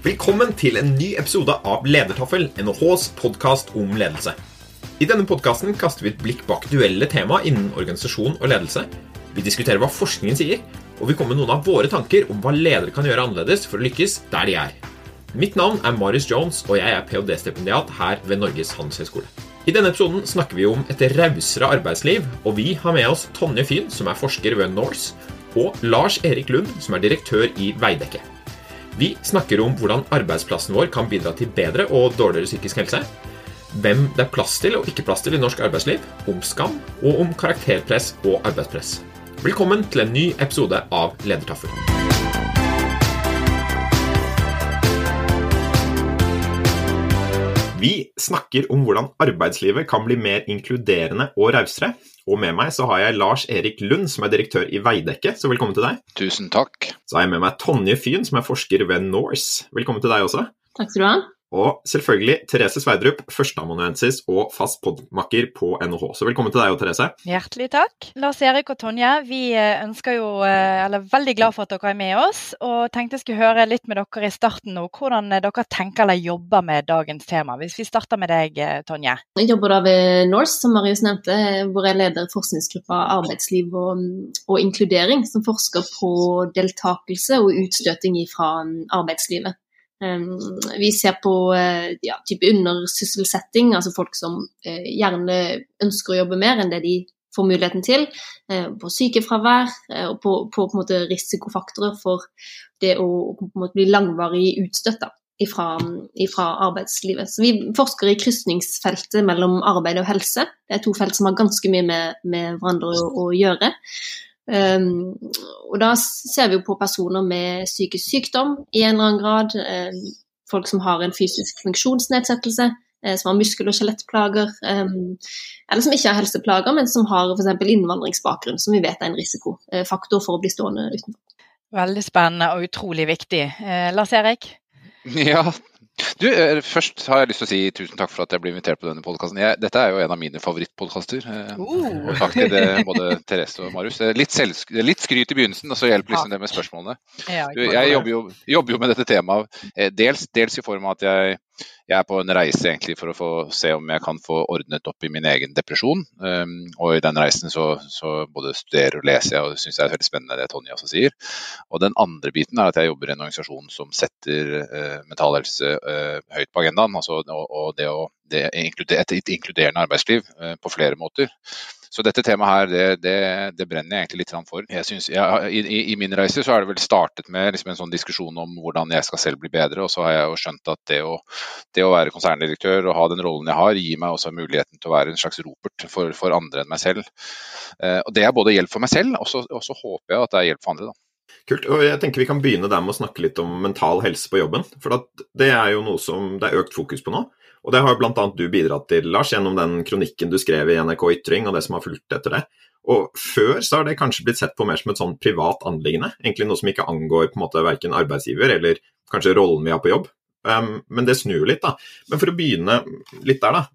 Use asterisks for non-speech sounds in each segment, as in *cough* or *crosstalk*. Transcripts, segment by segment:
Velkommen til en ny episode av Ledertaffel, NHHs podkast om ledelse. I denne podkasten kaster vi et blikk på aktuelle tema innen organisasjon og ledelse. Vi diskuterer hva forskningen sier, og vi kommer med noen av våre tanker om hva ledere kan gjøre annerledes for å lykkes der de er. Mitt navn er Marius Jones, og jeg er ph.d.-stipendiat her ved Norges handelshøyskole. I denne episoden snakker vi om et rausere arbeidsliv, og vi har med oss Tonje Fyn, som er forsker ved Norse, og Lars Erik Lund, som er direktør i Veidekke. Vi snakker om hvordan arbeidsplassen vår kan bidra til bedre og dårligere psykisk helse. Hvem det er plass til og ikke plass til i norsk arbeidsliv. Om skam, og om karakterpress og arbeidspress. Velkommen til en ny episode av Ledertaffel. Vi snakker om hvordan arbeidslivet kan bli mer inkluderende og rausere. Og med meg så har jeg Lars Erik Lund, som er direktør i Veidekke, så velkommen til deg. Tusen takk. Så har jeg med meg Tonje Fyn, som er forsker ved Norse. Velkommen til deg også. Takk skal du ha. Og selvfølgelig Therese Sverdrup, førsteamanuensis og fast podmakker på NHH. Så velkommen til deg og Therese. Hjertelig takk. Lars Erik og Tonje, vi ønsker jo, eller er veldig glad for at dere er med oss. Og tenkte jeg skulle høre litt med dere i starten nå, hvordan dere tenker eller jobber med dagens tema. Hvis vi starter med deg, Tonje. Jeg jobber da ved Norse, som Marius nevnte, hvor jeg leder forskningsgruppa arbeidsliv og, og inkludering, som forsker på deltakelse og utstøting fra arbeidslivet. Vi ser på ja, type undersysselsetting, altså folk som gjerne ønsker å jobbe mer enn det de får muligheten til. På sykefravær og på, på, på risikofaktorer for det å bli langvarig utstøtta. ifra, ifra, arbeidslivet. Så vi forsker i krysningsfeltet mellom arbeid og helse. Det er to felt som har ganske mye med, med hverandre å, å gjøre. Um, og da ser vi jo på personer med psykisk sykdom i en eller annen grad. Um, folk som har en fysisk funksjonsnedsettelse, um, som har muskel- og skjelettplager. Um, eller som ikke har helseplager, men som har f.eks. innvandringsbakgrunn, som vi vet er en risikofaktor for å bli stående utenfor. Veldig spennende og utrolig viktig. Eh, Lars Erik? Ja, du, Først har jeg lyst til å si tusen takk for at jeg ble invitert på denne podkasten. Dette er jo en av mine favorittpodkaster. Uh. Takk til det, både Therese og Marius. Litt, selv, litt, skryt i begynnelsen, og så hjelper liksom det med spørsmålene. Du, jeg jobber jo, jobber jo, med dette temaet dels, dels i form av at jeg jeg er på en reise egentlig for å få se om jeg kan få ordnet opp i min egen depresjon. Um, og i den reisen så, så, både studerer og leser jeg, og syns det er veldig spennende det Tonje også sier. Og den andre biten er at jeg jobber i en organisasjon som setter uh, mental uh, høyt på agendaen. Altså, og, og det å det et inkluderende arbeidsliv uh, på flere måter. Så dette temaet her, det, det, det, brenner jeg egentlig litt for. Jeg synes, jeg, i, i, min reise så har det vel startet med liksom en sånn diskusjon om hvordan jeg skal selv bli bedre, og så har jeg jo skjønt at det å, det å være konserndirektør og ha den rollen jeg har, gir meg også muligheten til å være en slags ropert for, for andre enn meg selv. Eh, og Det er både hjelp for meg selv, og så håper jeg at det er hjelp for andre. da. Kult. og jeg tenker Vi kan begynne der med å snakke litt om mental helse på jobben. For det er jo noe som det er økt fokus på nå. Og det har bl.a. du bidratt til, Lars, gjennom den kronikken du skrev i NRK Ytring, og det som har fulgt etter det. Og før så har det kanskje blitt sett på mer som et sånn privat anliggende. Egentlig noe som ikke angår på en måte verken arbeidsgiver eller kanskje rollen vi har på jobb. Um, men det snur litt, da. Men for å begynne litt der, da.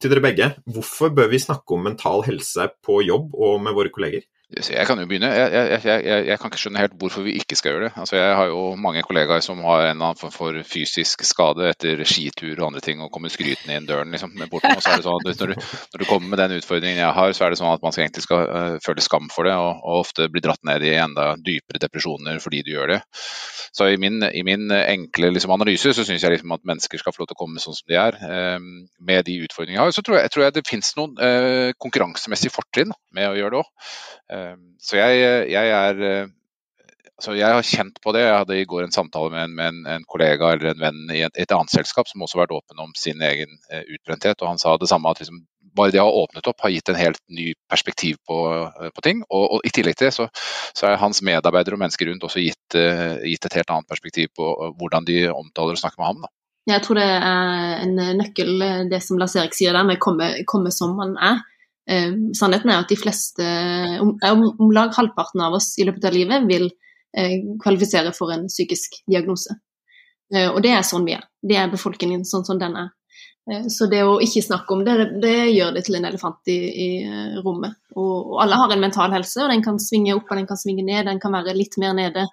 Til dere begge. Hvorfor bør vi snakke om mental helse på jobb og med våre kolleger? Jeg kan jo begynne. Jeg, jeg, jeg, jeg, kan ikke skjønne helt hvorfor vi ikke skal gjøre det. Altså, jeg har jo mange kollegaer som har en eller annen form for fysisk skade etter skitur og andre ting, og kommer skrytende inn døren liksom, det sånn når du, når du, kommer med den utfordringen jeg har, så er det sånn at man skal egentlig skal uh, føle skam for det, og, og, ofte bli dratt ned i enda dypere depresjoner fordi du gjør det. Så i min, i min enkle liksom, analyse så syns jeg liksom, at mennesker skal få lov til å komme sånn som de er, um, med de utfordringene jeg har. Så tror jeg, tror det finnes noen uh, konkurransemessige fortrinn med å gjøre det òg. Ehm, så jeg, jeg, er eh, altså jeg har kjent på det. Jeg hadde i går en samtale med en, med en, en kollega eller en venn i et, et, annet selskap som også har vært åpen om sin egen uh, utbrenthet. og Han sa det samme, at liksom, bare det å ha åpnet opp har gitt en helt ny perspektiv på, på ting. Og, og, I tillegg til det så, så er hans medarbeidere og mennesker rundt også gitt, gitt, et helt annet perspektiv på hvordan de omtaler og snakker med ham. Da. Jeg tror det er en nøkkel, det som Lars Erik sier der, med komme, komme som man er. Eh, sannheten er at de fleste, om, om, lag halvparten av oss i løpet av livet, vil eh, kvalifisere for en psykisk diagnose. Eh, og det er sånn vi er. Det er befolkningen sånn som den er. Eh, så det å ikke snakke om det, det gjør det til en elefant i, i eh, rommet. Og, og, alle har en mental helse, og den kan svinge opp og den kan svinge ned. Den kan være litt mer nede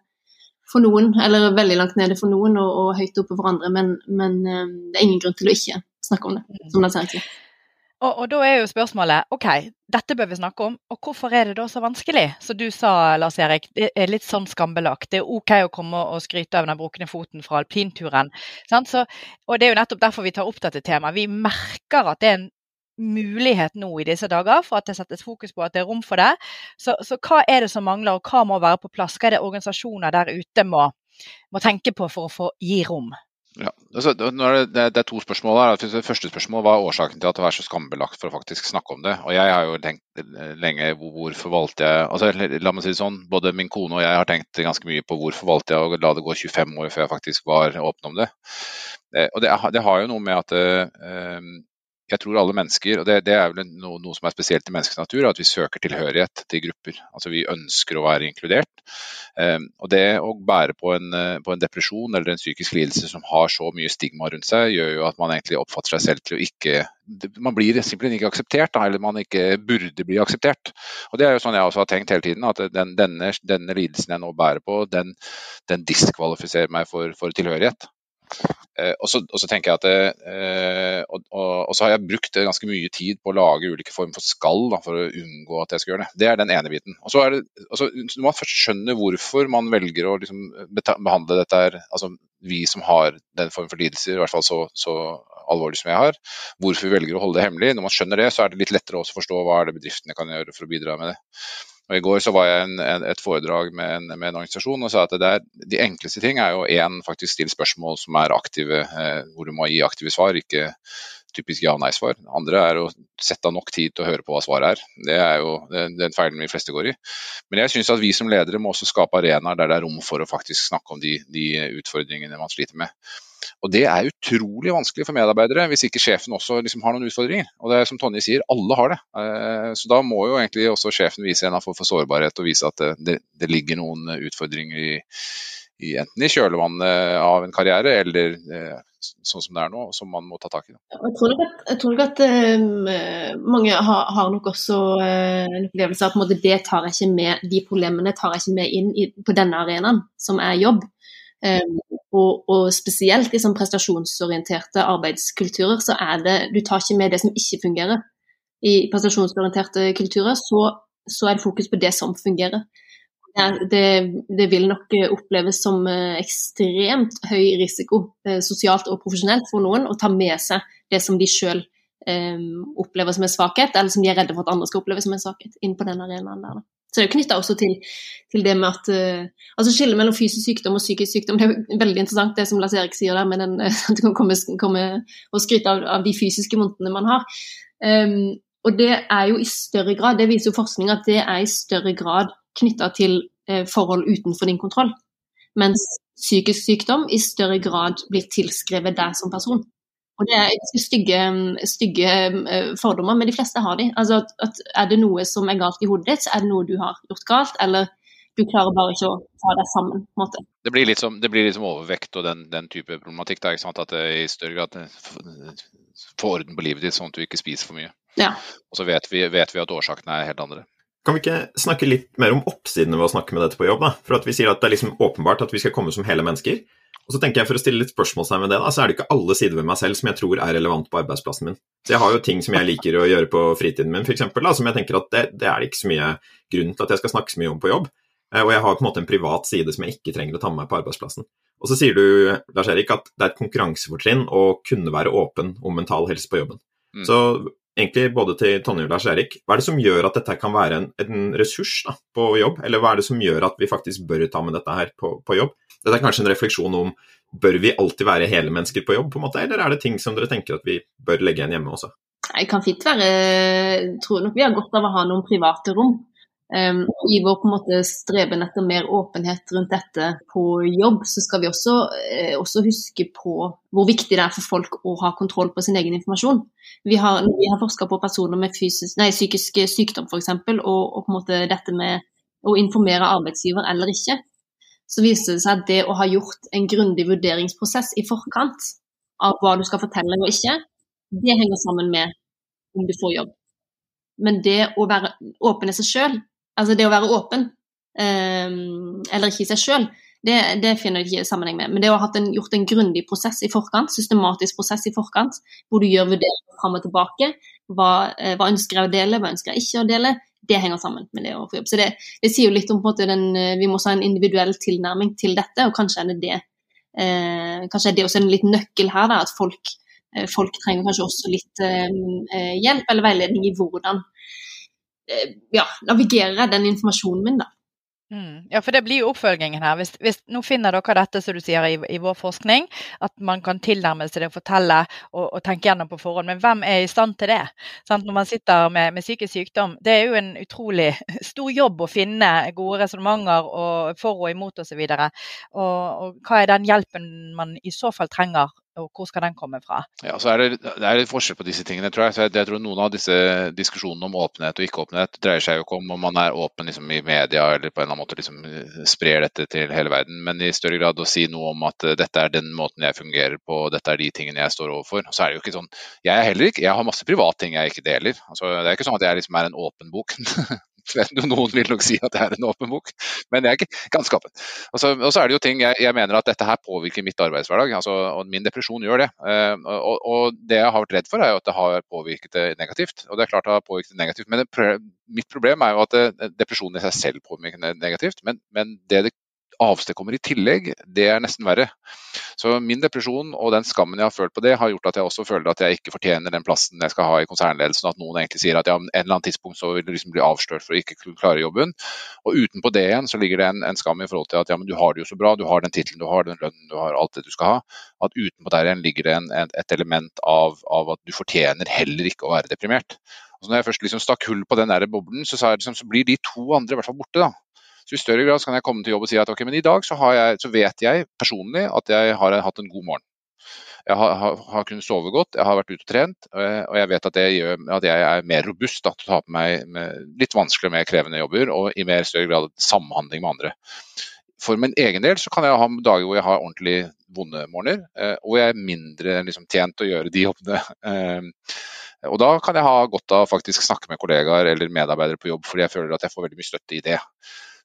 for noen, eller veldig langt nede for noen og, og høyt oppe for andre. Men, men, det er ingen grunn til å ikke snakke om det, som det Erik sier. Og, og, da er jo spørsmålet OK, dette bør vi snakke om, og hvorfor er det da så vanskelig? Så du sa, Lars Erik, det er litt sånn skambelagt. Det er OK å komme og skryte av den brukne foten fra alpinturen. Så, og det er jo nettopp derfor vi tar opp dette temaet. Vi merker at det er en mulighet nå i disse dager for at det settes fokus på at det er rom for det. Så, så hva er det som mangler, og hva må være på plass? Hva er det organisasjoner der ute må, må tenke på for å få gi rom? Ja, altså, det, det, er to spørsmål her. Det første spørsmålet var årsaken til at det var så skambelagt for å faktisk snakke om det. Og jeg har jo tenkt lenge hvorfor valgte jeg altså La meg si det sånn, både min kone og jeg har tenkt ganske mye på hvorfor valgte jeg å la det gå 25 år før jeg faktisk var åpen om det. Eh, og det, det har jo noe med at eh, jeg tror alle mennesker, og det, det er vel noe, noe, som er spesielt i menneskets natur, at vi søker tilhørighet til grupper. Altså vi ønsker å være inkludert. Um, og det å bære på en, eh, på en, depresjon eller en psykisk lidelse som har så mye stigma rundt seg, gjør jo at man egentlig oppfatter seg selv til å ikke Man blir simpelthen ikke akseptert, da, eller man ikke burde bli akseptert. Og det er jo sånn jeg også har tenkt hele tiden, at den, denne, denne, lidelsen jeg nå bærer på, den, den diskvalifiserer meg for, for tilhørighet. Eh, og, så, tenker jeg at det, og, og, så har jeg brukt ganske mye tid på å lage ulike former for skall da, for å unngå at jeg skal gjøre det. Det er den ene biten. Og så er det, altså, Når man først skjønner hvorfor man velger å liksom, behandle dette her, altså vi som har den formen for lidelser, i hvert fall så, så alvorlig som jeg har, hvorfor vi velger å holde det hemmelig. Når man skjønner det, så er det litt lettere å forstå hva er det bedriftene kan gjøre for å bidra med det. Og I går så var jeg en, et foredrag med en, med en, organisasjon og sa at der, de enkleste ting er jo én, faktisk stille spørsmål som er aktive, eh, hvor du må gi aktive svar, ikke typisk ja-nei-svar. Andre er å sette av nok tid til å høre på hva svaret er. Det er jo den feilen de fleste går i. Men jeg syns at vi som ledere må også skape arenaer der det er rom for å faktisk snakke om de, de utfordringene man sliter med. Og Det er utrolig vanskelig for medarbeidere hvis ikke sjefen også liksom har noen utfordringer. Og det er som Tonje sier, alle har det. Eh, så da må jo egentlig også sjefen vise en form for sårbarhet og vise at det, det ligger noen utfordringer i, i, enten i kjølvannet av en karriere eller eh, sånn som det er nå, som man må ta tak i. Jeg tror nok at, tror nok at um, mange har, har, nok også uh, en opplevelse av at det tar jeg ikke med, de problemene tar jeg ikke med inn i, på denne arenaen, som er jobb. Um, og, og, spesielt i sånn prestasjonsorienterte arbeidskulturer, så er det Du tar ikke med det som ikke fungerer. I prestasjonsorienterte kulturer så, så er det fokus på det som fungerer. Det, det, vil nok oppleves som eh, ekstremt høy risiko, eh, sosialt og profesjonelt, for noen å ta med seg det som de sjøl opplever som en svakhet, eller som de er redde for at andre skal oppleve som en svakhet, inn på den arenaen der. Da. Så det er jo knytta også til, til, det med at uh, altså Skillet mellom fysisk sykdom og psykisk sykdom det er jo veldig interessant, det som Lars Erik sier der, med den, *laughs* at du kan komme, komme og skryte av, av, de fysiske vondtene man har. Um, og det er jo i større grad, det viser jo forskning at det er i større grad knytta til uh, forhold utenfor din kontroll. Mens psykisk sykdom i større grad blir tilskrevet deg som person. Og det er stygge, stygge eh, fordommer, men de fleste har de. Altså at, at Er det noe som er galt i hodet ditt, så er det noe du har gjort galt, eller du klarer bare ikke å ta deg sammen. på en måte. Det blir litt som, blir litt som overvekt og den, den, type problematikk. Da, ikke sant? At det i større grad eh, får orden på livet ditt, sånn at du ikke spiser for mye. Ja. Og så vet vi, vet vi at årsakene er helt andre. Kan vi ikke snakke litt mer om oppsidene ved å snakke med dette på jobb? da? For at Vi sier at det er liksom åpenbart at vi skal komme som hele mennesker. Og så tenker jeg For å stille litt spørsmålstegn ved det, da, så er det ikke alle sider ved meg selv som jeg tror er relevant på arbeidsplassen min. Så Jeg har jo ting som jeg liker å gjøre på fritiden min, f.eks., som jeg tenker at det, det, er det ikke så mye grunn til at jeg skal snakke så mye om på jobb. Eh, og jeg har på en måte en privat side som jeg ikke trenger å ta med meg på arbeidsplassen. Og så sier du, Lars Erik, at det er et konkurransefortrinn å kunne være åpen om mental helse på jobben. Mm. Så egentlig både til Tonje og Lars Erik, hva er det som gjør at dette kan være en, en ressurs da, på jobb? Eller hva er det som gjør at vi faktisk bør ta med dette her på, på jobb? Dette er kanskje en refleksjon om bør vi alltid være hele mennesker på jobb, på en måte, eller er det ting som dere tenker at vi bør legge igjen hjemme også? Jeg kan fint være Jeg tror nok vi har godt av å ha noen private rom. Um, I vår på en måte streben etter mer åpenhet rundt dette på jobb, så skal vi også, eh, også, huske på hvor viktig det er for folk å ha kontroll på sin egen informasjon. Vi har, vi har forska på personer med fysisk, nei, psykisk sykdom f.eks., og, og på en måte dette med å informere arbeidsgiver eller ikke. Så viser det seg at det å ha gjort en grundig vurderingsprosess i forkant av hva du skal fortelle og ikke, det henger sammen med om du får jobb. Men det å være åpen i seg sjøl Altså det å være åpen, um, eller ikke i seg sjøl, det, det, finner jeg ikke sammenheng med. Men det å ha en, gjort en grundig prosess i forkant, systematisk prosess i forkant, hvor du gjør vurderinger fram og tilbake, hva, eh, hva, ønsker jeg å dele, hva ønsker jeg ikke å dele, det henger sammen med det å få jobb. Så det, det sier jo litt om på en måte den, eh, vi må ha en individuell tilnærming til dette, og kanskje er det det, eh, kanskje er det også en liten nøkkel her, da, at folk, eh, folk trenger kanskje også litt eh, hjelp eller veiledning i hvordan ja, navigere den informasjonen min, da. Mm. Ja, for det blir jo oppfølgingen her. Hvis, hvis, nå finner dere dette som du sier i, i, vår forskning, at man kan tilnærme seg det, fortelle og, og, tenke gjennom på forhånd. Men hvem er i stand til det? Sant? Når man sitter med, med, psykisk sykdom. Det er jo en utrolig *laughs* stor jobb å finne gode resonnementer for og imot osv. Og, og, og hva er den hjelpen man i så fall trenger og hvor skal den komme fra? Ja, så er det, det er forskjell på disse tingene, tror jeg. Så jeg, jeg, tror Noen av disse diskusjonene om åpenhet og ikke-åpenhet dreier seg jo ikke om om man er åpen liksom, i media eller på en eller annen måte liksom, sprer dette til hele verden, men i større grad å si noe om at uh, dette er den måten jeg fungerer på, dette er de tingene jeg står overfor. Så er det jo ikke sånn, Jeg er heller ikke, jeg har masse privatting jeg ikke deler. Altså, det er ikke sånn at jeg liksom er en åpen bok. *laughs* Noen vil nok si at det er en åpen bok, men jeg er ikke ganske åpen. Og så, og så er det jo ting jeg, jeg, mener at dette her påvirker mitt arbeidshverdag, altså, og min depresjon gjør det. Uh, og, og, det jeg har vært redd for, er jo at det har påvirket det negativt. Og det er klart det har påvirket det negativt, men det, mitt problem er jo at det, depresjonen i seg selv påvirker det negativt. Men, men det det avstedkommer i tillegg, det er nesten verre. Så min depresjon og den skammen jeg har følt på det, har gjort at jeg også føler at jeg ikke fortjener den plassen jeg skal ha i konsernledelsen. At noen egentlig sier at ja, en eller annen tidspunkt så vil du liksom bli avslørt for å ikke klare jobben. Og utenpå det igjen så ligger det en, en, skam i forhold til at ja, men du har det jo så bra, du har den tittelen du har, den lønnen du har, alt det du skal ha. At utenpå der igjen ligger det en, et element av, av, at du fortjener heller ikke å være deprimert. Så når jeg først liksom stakk hull på den der boblen, så, liksom, så blir de to andre i hvert fall borte. da. Så I større grad kan jeg komme til jobb og si at ok, men i dag så, jeg, så vet jeg personlig at jeg har hatt en god morgen. Jeg har, har, har, kunnet sove godt, jeg har vært ute og trent, og jeg vet at gjør at jeg er mer robust da, til å ta på meg litt vanskeligere, mer krevende jobber og i mer større grad samhandling med andre. For min egen del så kan jeg ha dager hvor jeg har ordentlig vonde morgener, eh, og jeg er mindre liksom, tjent å gjøre de jobbene. Eh, og da kan jeg ha godt av faktisk snakke med kollegaer eller medarbeidere på jobb, fordi jeg føler at jeg får veldig mye støtte i det.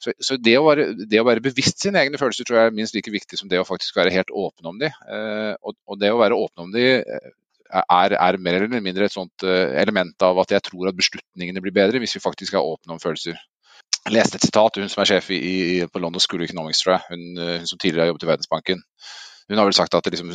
Så, så det, å være, det, å være, bevisst sine egne følelser tror jeg er minst like viktig som det å faktisk være helt åpen om de. Eh, og, og, det å være åpen om de eh, er, er, mer eller mindre et sånt eh, element av at jeg tror at beslutningene blir bedre hvis vi faktisk er åpne om følelser. Jeg leste et sitat, hun som er sjef i, i, på London School of Economics, tror jeg, hun, hun som tidligere har jobbet i Verdensbanken. Hun har vel sagt at liksom,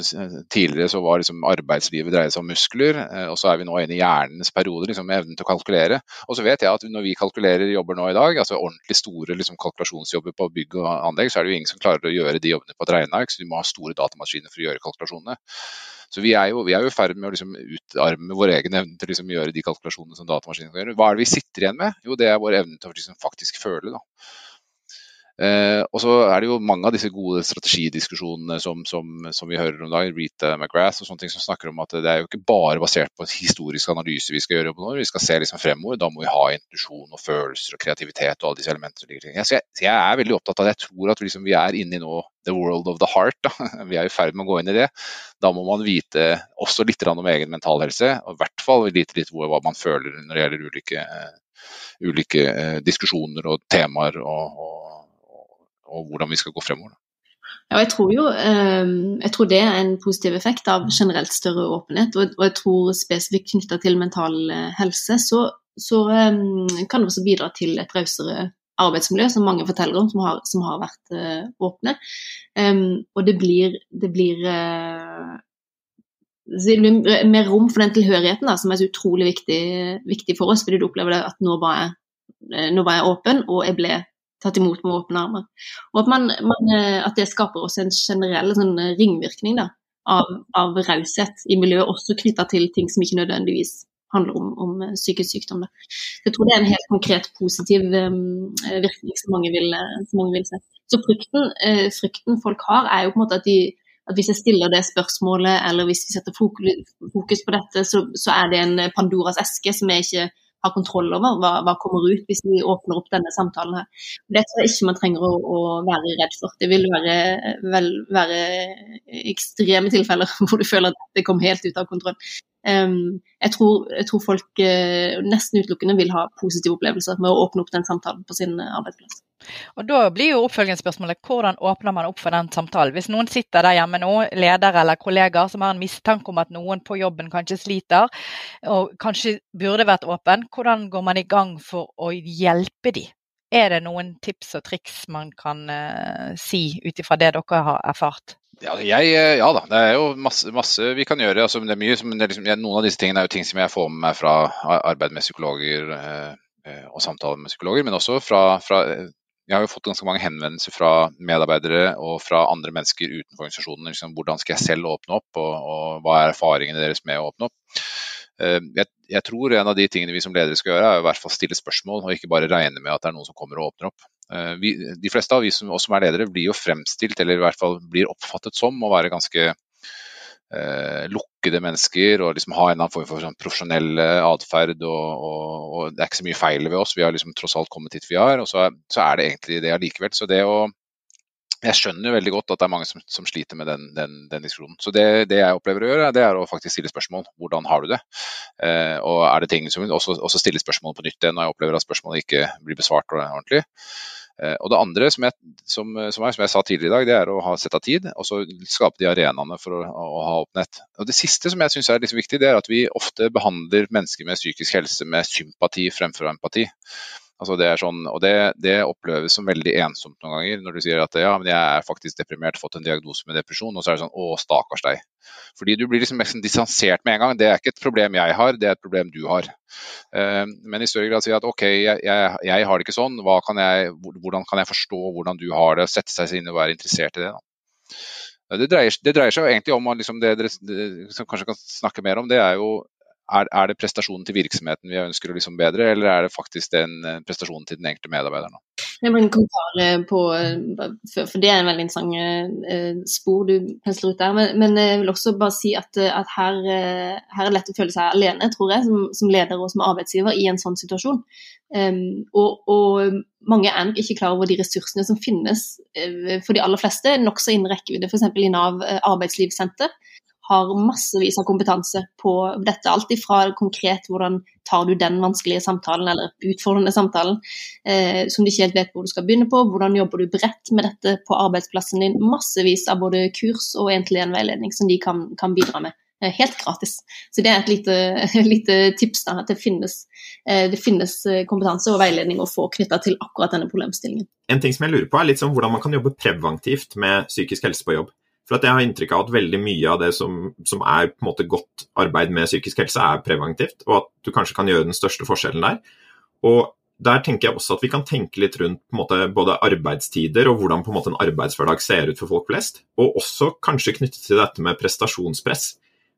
tidligere så var liksom arbeidslivet dreide seg om muskler, eh, og så er vi nå inne i hjernens periode, liksom evnen til å kalkulere. Og så vet jeg at når vi kalkulerer jobber nå i dag, altså ordentlig store liksom, kalkulasjonsjobber på bygg og anlegg, så er det jo ingen som klarer å gjøre de jobbene på et regneark, så vi må ha store datamaskiner for å gjøre kalkulasjonene. Så vi er jo i ferd med å liksom utarme vår egen evne til å liksom gjøre de kalkulasjonene som datamaskinene kan gjøre. Hva er det vi sitter igjen med? Jo, det er vår evne til å liksom faktisk føle. da. Eh, og så er det jo mange av disse gode strategidiskusjonene som, som, som vi hører om dagen, Rita McGrath og sånne ting som snakker om at det er jo ikke bare basert på historisk analyse vi skal gjøre på noe, vi skal se liksom fremover. Da må vi ha intuisjon og følelser og kreativitet og alle disse elementene Så jeg, så, jeg, er veldig opptatt av det. Jeg tror at liksom vi er inne i nå the world of the heart. Da. *laughs* Vi er i ferd med å gå inn i det. Da må man vite også litt om egen mental helse, og i hvert fall vite litt hva man føler når det gjelder ulike, ulike eh, diskusjoner og temaer og, og og hvordan vi skal gå fremover. Ja, jeg tror jo ehm, jeg tror det er en positiv effekt av generelt større åpenhet. Og jeg tror spesifikt knytta til mental eh, helse, så, så ehm, kan det også bidra til et rausere arbeidsmiljø, som mange forteller om, som har, som har vært uh, åpne. Um, og det blir, det blir, uh, det blir mer rom for den tilhørigheten da, som er så utrolig viktig, viktig, for oss. Fordi du opplever at nå var, jeg, nå var jeg åpen, og jeg ble tatt imot med åpne armer. Og at, man, man, eh, at, det skaper også en generell sånn, ringvirkning da, av, av raushet i miljøet, også knytta til ting som ikke nødvendigvis handler om, om psykisk sykdom. Da. Jeg tror det er en helt konkret positiv um, virkning som mange, vil, som mange, vil, se. Så frykten, uh, frykten, folk har, er jo på en måte at, de, at hvis jeg stiller det spørsmålet, eller hvis vi setter fokus på dette, så, så er det en Pandoras eske som jeg ikke har kontroll over hva, hva, kommer ut hvis vi åpner opp denne samtalen her. Det tror jeg ikke man trenger å, å være redd for. Det vil være, vel, være, ekstreme tilfeller *laughs* hvor du føler at det kom helt ut av kontroll. Um, jeg, tror, jeg, tror, folk uh, nesten utelukkende vil ha positive opplevelser med å åpne opp den samtalen på sin arbeidsplass. Og Da blir jo oppfølgingsspørsmålet hvordan åpner man opp for den samtalen. Hvis noen sitter der hjemme nå, ledere eller kollegaer som har en mistanke om at noen på jobben kanskje sliter, og kanskje burde vært åpen, hvordan går man i gang for å hjelpe de? Er det noen tips og triks man kan uh, si ut ifra det dere har erfart? Ja, jeg, eh, ja, da, det er jo masse, masse vi kan gjøre. Altså, mye, liksom, noen av disse tingene er jo ting som jeg får med meg fra arbeid med psykologer eh og samtaler med psykologer, men også fra, fra jeg har jo fått ganske mange henvendelser fra medarbeidere og fra andre mennesker utenfor organisasjonen. Liksom, hvordan skal jeg selv åpne opp, og, og, hva er erfaringene deres med å åpne opp. Eh, jeg, jeg, tror en av de tingene vi som ledere skal gjøre, er i hvert fall stille spørsmål, og ikke bare regne med at det er noen som kommer og åpner opp. Eh, vi, de fleste av vi som, oss som er ledere, blir jo fremstilt, eller i hvert fall blir oppfattet som, å være ganske eh, lukkede mennesker og liksom ha en annen form for sånn profesjonell atferd. Og, og, og, det er ikke så mye feil ved oss, vi har liksom tross alt kommet hit vi har. Og så, så er det egentlig det allikevel. Så det å jeg skjønner veldig godt at det er mange som, som sliter med den, den, den, diskusjonen. Så det, det, jeg opplever å gjøre, det er å faktisk stille spørsmål. Hvordan har du det? Eh, og er det ting som også, også stille spørsmål på nytt når jeg opplever at spørsmålet ikke blir besvart ordentlig. Eh, og det andre som jeg, som, som, er, som jeg, sa tidligere i dag, det er å ha sett av tid. Og så skape de arenaene for å, å ha åpenhet. Og Det siste som jeg syns er liksom viktig, det er at vi ofte behandler mennesker med psykisk helse med sympati fremfor empati. Altså det er sånn, og det, det, oppleves som veldig ensomt noen ganger, når du sier at ja, men jeg er faktisk deprimert, fått en diagnose med depresjon, og så er det sånn å, stakkars deg. Fordi du blir liksom nesten distansert med en gang. Det er ikke et problem jeg har, det er et problem du har. Uh, men i større grad si at OK, jeg, jeg, jeg, har det ikke sånn, kan jeg, hvordan kan jeg forstå hvordan du har det, sette seg inn og være interessert i det. da. Det dreier, det dreier, seg jo egentlig om liksom det dere som kanskje kan snakke mer om, det er jo er, er, det prestasjonen til virksomheten vi ønsker å liksom bedre, eller er det faktisk den eh, prestasjonen til den enkelte medarbeider nå? Jeg må en kommentar eh, på, eh, for det er en veldig interessant spor du pensler ut der. Men, men, jeg vil også bare si at, at her, her, er det lett å føle seg alene, tror jeg, som, som leder og som arbeidsgiver i en sånn situasjon. Um, og, og, mange er nok ikke klar over de ressursene som finnes for de aller fleste, nokså innen rekkevidde, f.eks. i Nav arbeidslivssenter har massevis av kompetanse på dette. Alt ifra konkret hvordan tar du den vanskelige samtalen eller utfordrende samtalen eh, som du ikke helt vet hvor du skal begynne på. Hvordan jobber du bredt med dette på arbeidsplassen din. Massevis av både kurs og én-til-én-veiledning som de kan, kan, bidra med. Eh, helt gratis. Så det er et lite, *laughs* lite tips da, at det finnes, eh, det finnes, eh, kompetanse og veiledning å få knytta til akkurat denne problemstillingen. En ting som jeg lurer på er litt sånn hvordan man kan jobbe preventivt med psykisk helse på jobb. For jeg har inntrykk av at veldig mye av det som, som, er på en måte godt arbeid med psykisk helse, er preventivt, og at du kanskje kan gjøre den største forskjellen der. Og der tenker jeg også at vi kan tenke litt rundt måte, både arbeidstider og hvordan en måte en arbeidshverdag ser ut for folk flest. Og også kanskje knyttet til dette med prestasjonspress.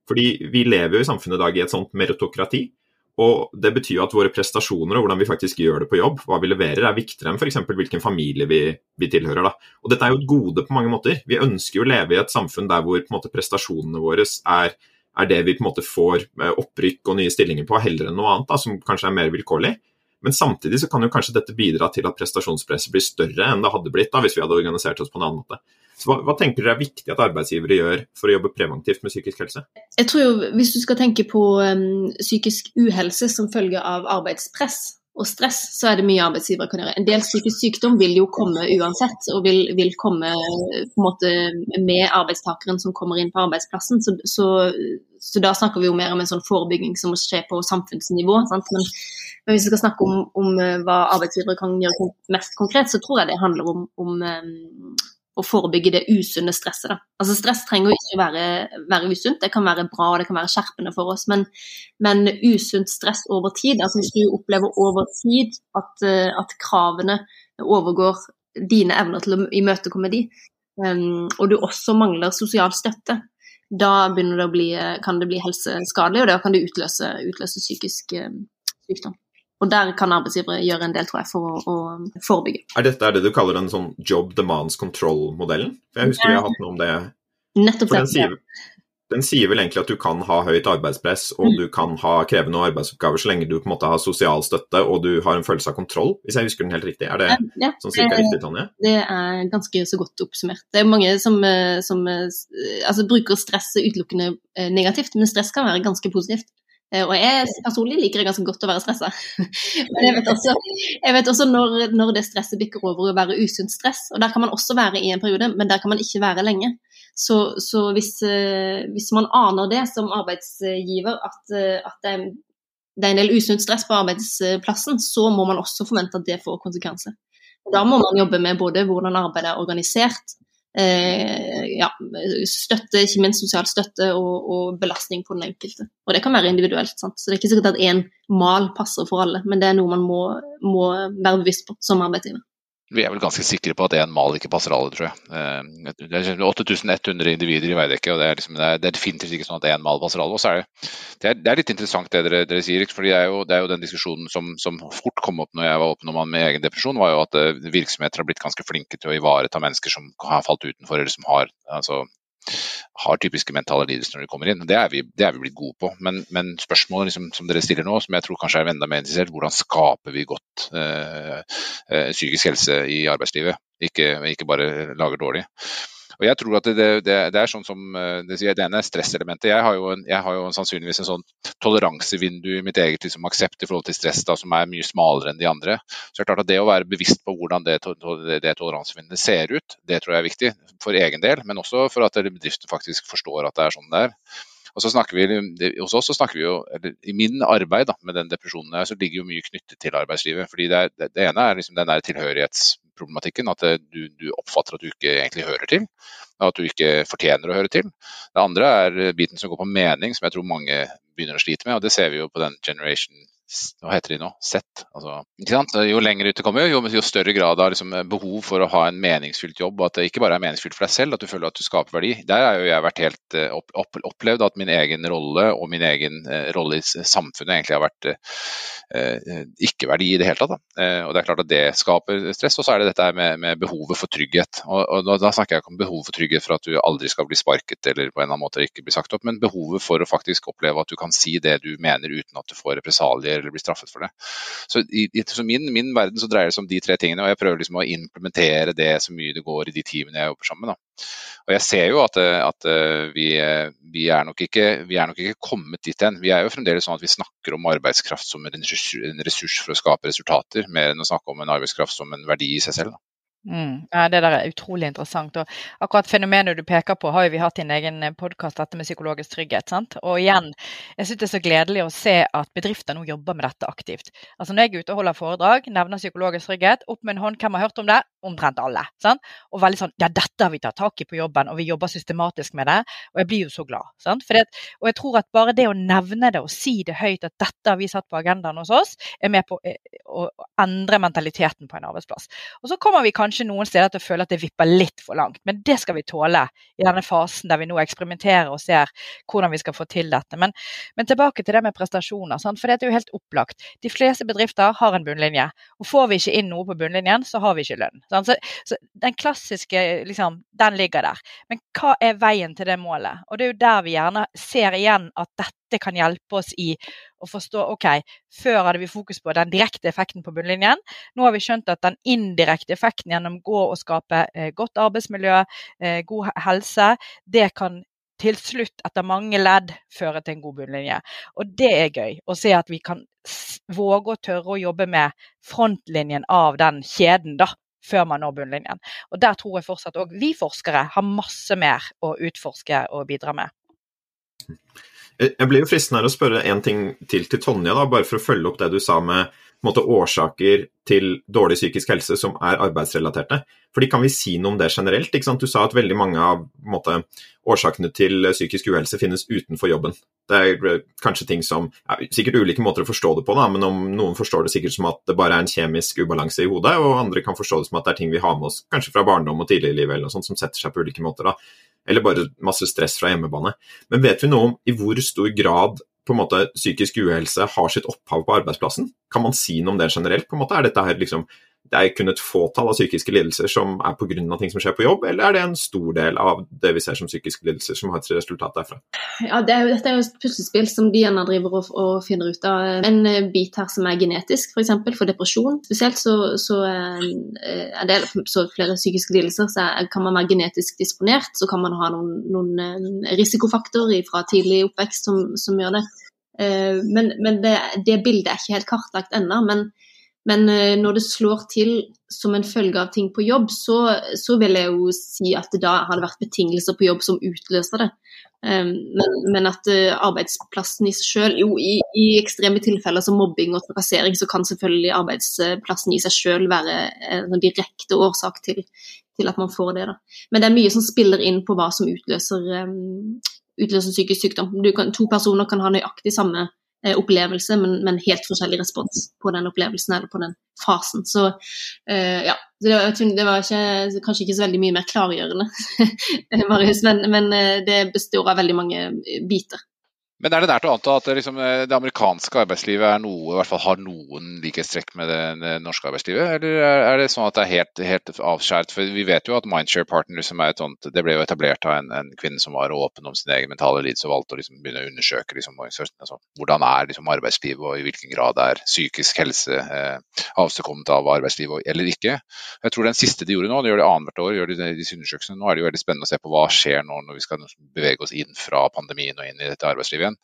Fordi vi lever jo i samfunnet i dag i et sånt meritokrati. Og Det betyr jo at våre prestasjoner og hvordan vi faktisk gjør det på jobb, hva vi leverer, er viktigere enn f.eks. hvilken familie vi, vi, tilhører. da. Og Dette er jo et gode på mange måter. Vi ønsker jo å leve i et samfunn der hvor måte, prestasjonene våre er, er, det vi på en måte får eh, opprykk og nye stillinger på, heller enn noe annet da, som kanskje er mer vilkårlig. Men samtidig så kan jo kanskje dette bidra til at prestasjonspresset blir større enn det hadde blitt da, hvis vi hadde organisert oss på en annen måte. Så hva, hva, tenker dere er viktig at arbeidsgivere gjør for å jobbe preventivt med psykisk helse? Jeg tror jo, Hvis du skal tenke på um, psykisk uhelse som følge av arbeidspress og stress, så er det mye arbeidsgivere kan gjøre. En del psykisk sykdom vil jo komme uansett, og vil, vil komme måte med arbeidstakeren som kommer inn på arbeidsplassen. Så, så, så, da snakker vi jo mer om en sånn forebygging som må skje på samfunnsnivå. Men, men, hvis vi skal snakke om, om, hva arbeidsgivere kan gjøre mest konkret, så tror jeg det handler om, om um, å forebygge det usunne stresset. Da. Altså Stress trenger jo ikke være, være usunt, det kan være bra det kan være skjerpende for oss. Men, men usunt stress over tid, altså hvis du opplever over tid at, eh, at kravene overgår dine evner til å imøtekomme de, um, og du også mangler sosial støtte, da det bli, kan det bli helseskadelig, og da kan det utløse, utløse psykisk um, sykdom. Og der kan arbeidsgivere gjøre en del, tror jeg, for å, å forebygge. Er dette er det du kaller en sånn job demands control-modellen? For Jeg husker vi har hatt noe om det. Nettopp den sier, den sier vel egentlig at du kan ha høyt arbeidspress, og Mm. du kan ha krevende arbeidsoppgaver så lenge du på en måte har sosial støtte og du har en følelse av kontroll, hvis jeg husker den helt riktig. Er det Ja, sånn cirka det- riktig, Tonje? Det er ganske så godt oppsummert. Det er mange som, eh, som eh, altså, bruker stress utelukkende eh, negativt, men stress kan være ganske positivt. Eh, Og jeg personlig liker det ganske godt å være stressa. *laughs* Men jeg vet også, jeg vet også når, når det stresset bikker over å være usunt stress. Og der kan man også være i en periode, men der kan man ikke være lenge. Så, så hvis, eh, hvis man aner det som arbeidsgiver, at, eh, at det er en del usunt stress på arbeidsplassen, så må man også forvente at det får konsekvenser. Da må man jobbe med både hvordan arbeidet er organisert, eh, ja, støtte, ikke minst sosial støtte og, og belastning på den enkelte. Og det kan være individuelt. Sant? Så det er ikke sikkert at én mal passer for alle, men det er noe man må, må være bevisst på som arbeidsgiver. Vi er vel ganske sikre på at én mal ikke passer alle, tror jeg. Eh, Det er 8100 individer i Veidekke, og det er, liksom, det er, definitivt ikke sånn at én mal passer alle. Og så er det, det, er, det er litt interessant det dere, dere sier, for det er, jo, den diskusjonen som, som fort kom opp når jeg var oppnådd med egen depresjon, var jo at eh, virksomheter har blitt ganske flinke til å ivareta mennesker som har falt utenfor, eller som har altså, har typiske mentale lidelser når de kommer inn. Det er vi, det er vi blitt gode på. Men, men spørsmålet liksom, som dere stiller nå, som jeg tror kanskje er enda mer interessert, hvordan skaper vi godt øh, øh, psykisk helse i arbeidslivet? Ikke, ikke bare lager dårlig. Og jeg tror at det, det, det er sånn som eh, det sier, det ene er stresselementet. Jeg har jo, en, jeg har jo sannsynligvis en sånn toleransevindu i mitt eget liksom, aksept i forhold til stress da, som er mye smalere enn de andre. Så det er klart at det å være bevisst på hvordan det, det, toleransevinduet ser ut, det tror jeg er viktig for egen del, men også for at bedriften faktisk forstår at det er sånn det er. Og så snakker vi, Hos oss så snakker vi jo, eller i min arbeid da, med den depresjonen her, så ligger jo mye knyttet til arbeidslivet. fordi Det, er, det, ene er liksom den der tilhørighetsproblematikken, at du, du oppfatter at du ikke egentlig hører til. At du ikke fortjener å høre til. Det andre er biten som går på mening, som jeg tror mange begynner å slite med. og Det ser vi jo på den generation hva heter de nå? Sett. Altså? Jo lenger ut du kommer, jo, jo større grad av liksom, behov for å ha en meningsfylt jobb. og At det ikke bare er meningsfylt for deg selv, at du føler at du skaper verdi. Der har jo jeg vært helt eh, opp, opp, opplevd at min egen rolle og min egen eh, rolle i samfunnet egentlig har vært eh, ikke-verdi i det hele tatt. Eh, og Det er klart at det skaper stress. Og så er det dette med, med behovet for trygghet. Og, og da, da snakker jeg ikke om behovet for trygghet for at du aldri skal bli sparket eller på en eller annen måte ikke bli sagt opp, men behovet for å faktisk oppleve at du kan si det du mener uten at du får represalier eller blir straffet for det. Så i, i så min, min verden så dreier det seg om de tre tingene, og jeg prøver liksom å implementere det så mye det går i de teamene jeg jobber sammen. Da. Og jeg ser jo at, at eh, vi, eh, vi, er ikke, vi er nok ikke kommet dit hen. Vi er jo fremdeles sånn at vi snakker om arbeidskraft som en ressurs, en ressurs for å skape resultater, mer enn å snakke om en arbeidskraft som en verdi i seg selv. Da. Mm. Ja, Det der er utrolig interessant. og Akkurat fenomenet du peker på, har jo vi hatt i en egen podkast, dette med psykologisk trygghet. sant? Og igjen, jeg syns det er så gledelig å se at bedrifter nå jobber med dette aktivt. Altså Når jeg er ute og holder foredrag, nevner psykologisk trygghet, opp med en hånd, hvem har hørt om det? Omtrent alle. sant? Og veldig sånn Ja, dette har vi tatt tak i på jobben, og vi jobber systematisk med det. Og jeg blir jo så glad. sant? At, og jeg tror at bare det å nevne det og si det høyt, at dette har vi satt på agendaen hos oss, er med på eh, å endre mentaliteten på en arbeidsplass. Og så kommer vi kanskje noen steder til å føle at det vipper litt for langt, men det skal vi tåle i denne fasen der vi nå eksperimenterer og ser hvordan vi skal få til dette. Men, men tilbake til det med prestasjoner, sant? for det er jo helt opplagt. De fleste bedrifter har en bunnlinje, og får vi ikke inn noe på bunnlinjen, så har vi ikke lønn. Så, så den klassiske, liksom, den ligger der. Men hva er veien til det målet? Og det er jo der vi gjerne ser igjen at dette kan hjelpe oss i å forstå ok, før hadde vi fokus på den direkte effekten på bunnlinjen. Nå har vi skjønt at den indirekte effekten gjennom gå og skape eh, godt arbeidsmiljø, eh, god helse, det kan til slutt, etter mange ledd, føre til en god bunnlinje. Og det er gøy å se at vi kan våge å tørre å jobbe med frontlinjen av den kjeden, da. Før man når bunnlinjen. Og Der tror jeg fortsatt òg vi forskere har masse mer å utforske og bidra med. Jeg blir jo fristen her å spørre en ting til til Tonje, da, bare for å følge opp det du sa med måte, årsaker til dårlig psykisk helse som er arbeidsrelaterte. Fordi Kan vi si noe om det generelt? Du sa at veldig mange av måte, årsakene til psykisk uhelse finnes utenfor jobben. Det er eh, kanskje ting som ja, Sikkert ulike måter å forstå det på, da, men om noen forstår det sikkert som at det bare er en kjemisk ubalanse i hodet, og andre kan forstå det som at det er ting vi har med oss kanskje fra barndom og tidligere i livet eller noe sånt, som setter seg på ulike måter. da. Eller bare masse stress fra hjemmebane. Men vet vi noe om i hvor stor grad på en måte psykisk uhelse har sitt opphav på arbeidsplassen? Kan man si noe om det generelt? på en måte? Er dette her liksom det er kun et fåtall av psykiske lidelser som er pga. ting som skjer på jobb, eller er det en stor del av det vi ser som psykiske lidelser som har et resultat derfra? Ja, det er jo, Dette er jo et puslespill som de gjerne driver og, og, finner ut av. En eh, bit her som er genetisk, f.eks. For, for depresjon spesielt, så, så eh, er det så flere psykiske lidelser, så kan man være genetisk disponert. Så kan man ha noen, noen eh, risikofaktorer fra tidlig oppvekst som, som gjør det. Men, men det, det, bildet er ikke helt kartlagt ennå. Men men eh, når det slår til som en følge av ting på jobb, så, så vil jeg jo si at det da har det vært betingelser på jobb som utløser det. Um, men, men, at uh, arbeidsplassen i seg selv Jo, i, i, ekstreme tilfeller som mobbing og trakassering, så kan selvfølgelig arbeidsplassen i seg selv være en direkte årsak til, til, at man får det. Da. Men det er mye som spiller inn på hva som utløser, um, utløser psykisk sykdom. Kan, to personer kan ha nøyaktig samme Eh, opplevelse, men, men, helt forskjellig respons på den opplevelsen eller på den fasen. Så uh, ja, det var, det var ikke, kanskje ikke så veldig mye mer klargjørende, *laughs* Marius, men, men, eh, det består av veldig mange biter. Men er det nært å anta at liksom, eh, det, amerikanske arbeidslivet noe, i hvert fall har noen likhetstrekk med det, norske arbeidslivet, eller er, er, det sånn at det er helt, helt avskjært? For vi vet jo at Mindshare Partner som er et sånt, det ble jo etablert av en, en kvinne som var åpen om sin egen mentale lidelse og valgte å liksom begynne å undersøke liksom, altså, hvordan er liksom, arbeidslivet og i hvilken grad er psykisk helse eh, avstedkommet av arbeidslivet eller ikke. Jeg tror den siste de gjorde nå, de gjør det annethvert år, gjør de disse undersøkelsene. Nå er det jo veldig spennende å se på hva skjer nå når vi skal bevege oss inn fra pandemien og inn i dette arbeidslivet igjen.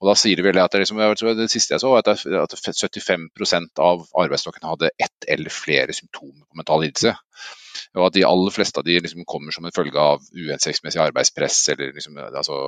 Og da sier de vel at det, liksom, det siste jeg så, at, at 75 av arbeidsstokken hadde ett eller flere symptomer på mental lidelse. Og at de aller fleste av de liksom kommer som en følge av uhensiktsmessig arbeidspress, eller liksom, altså,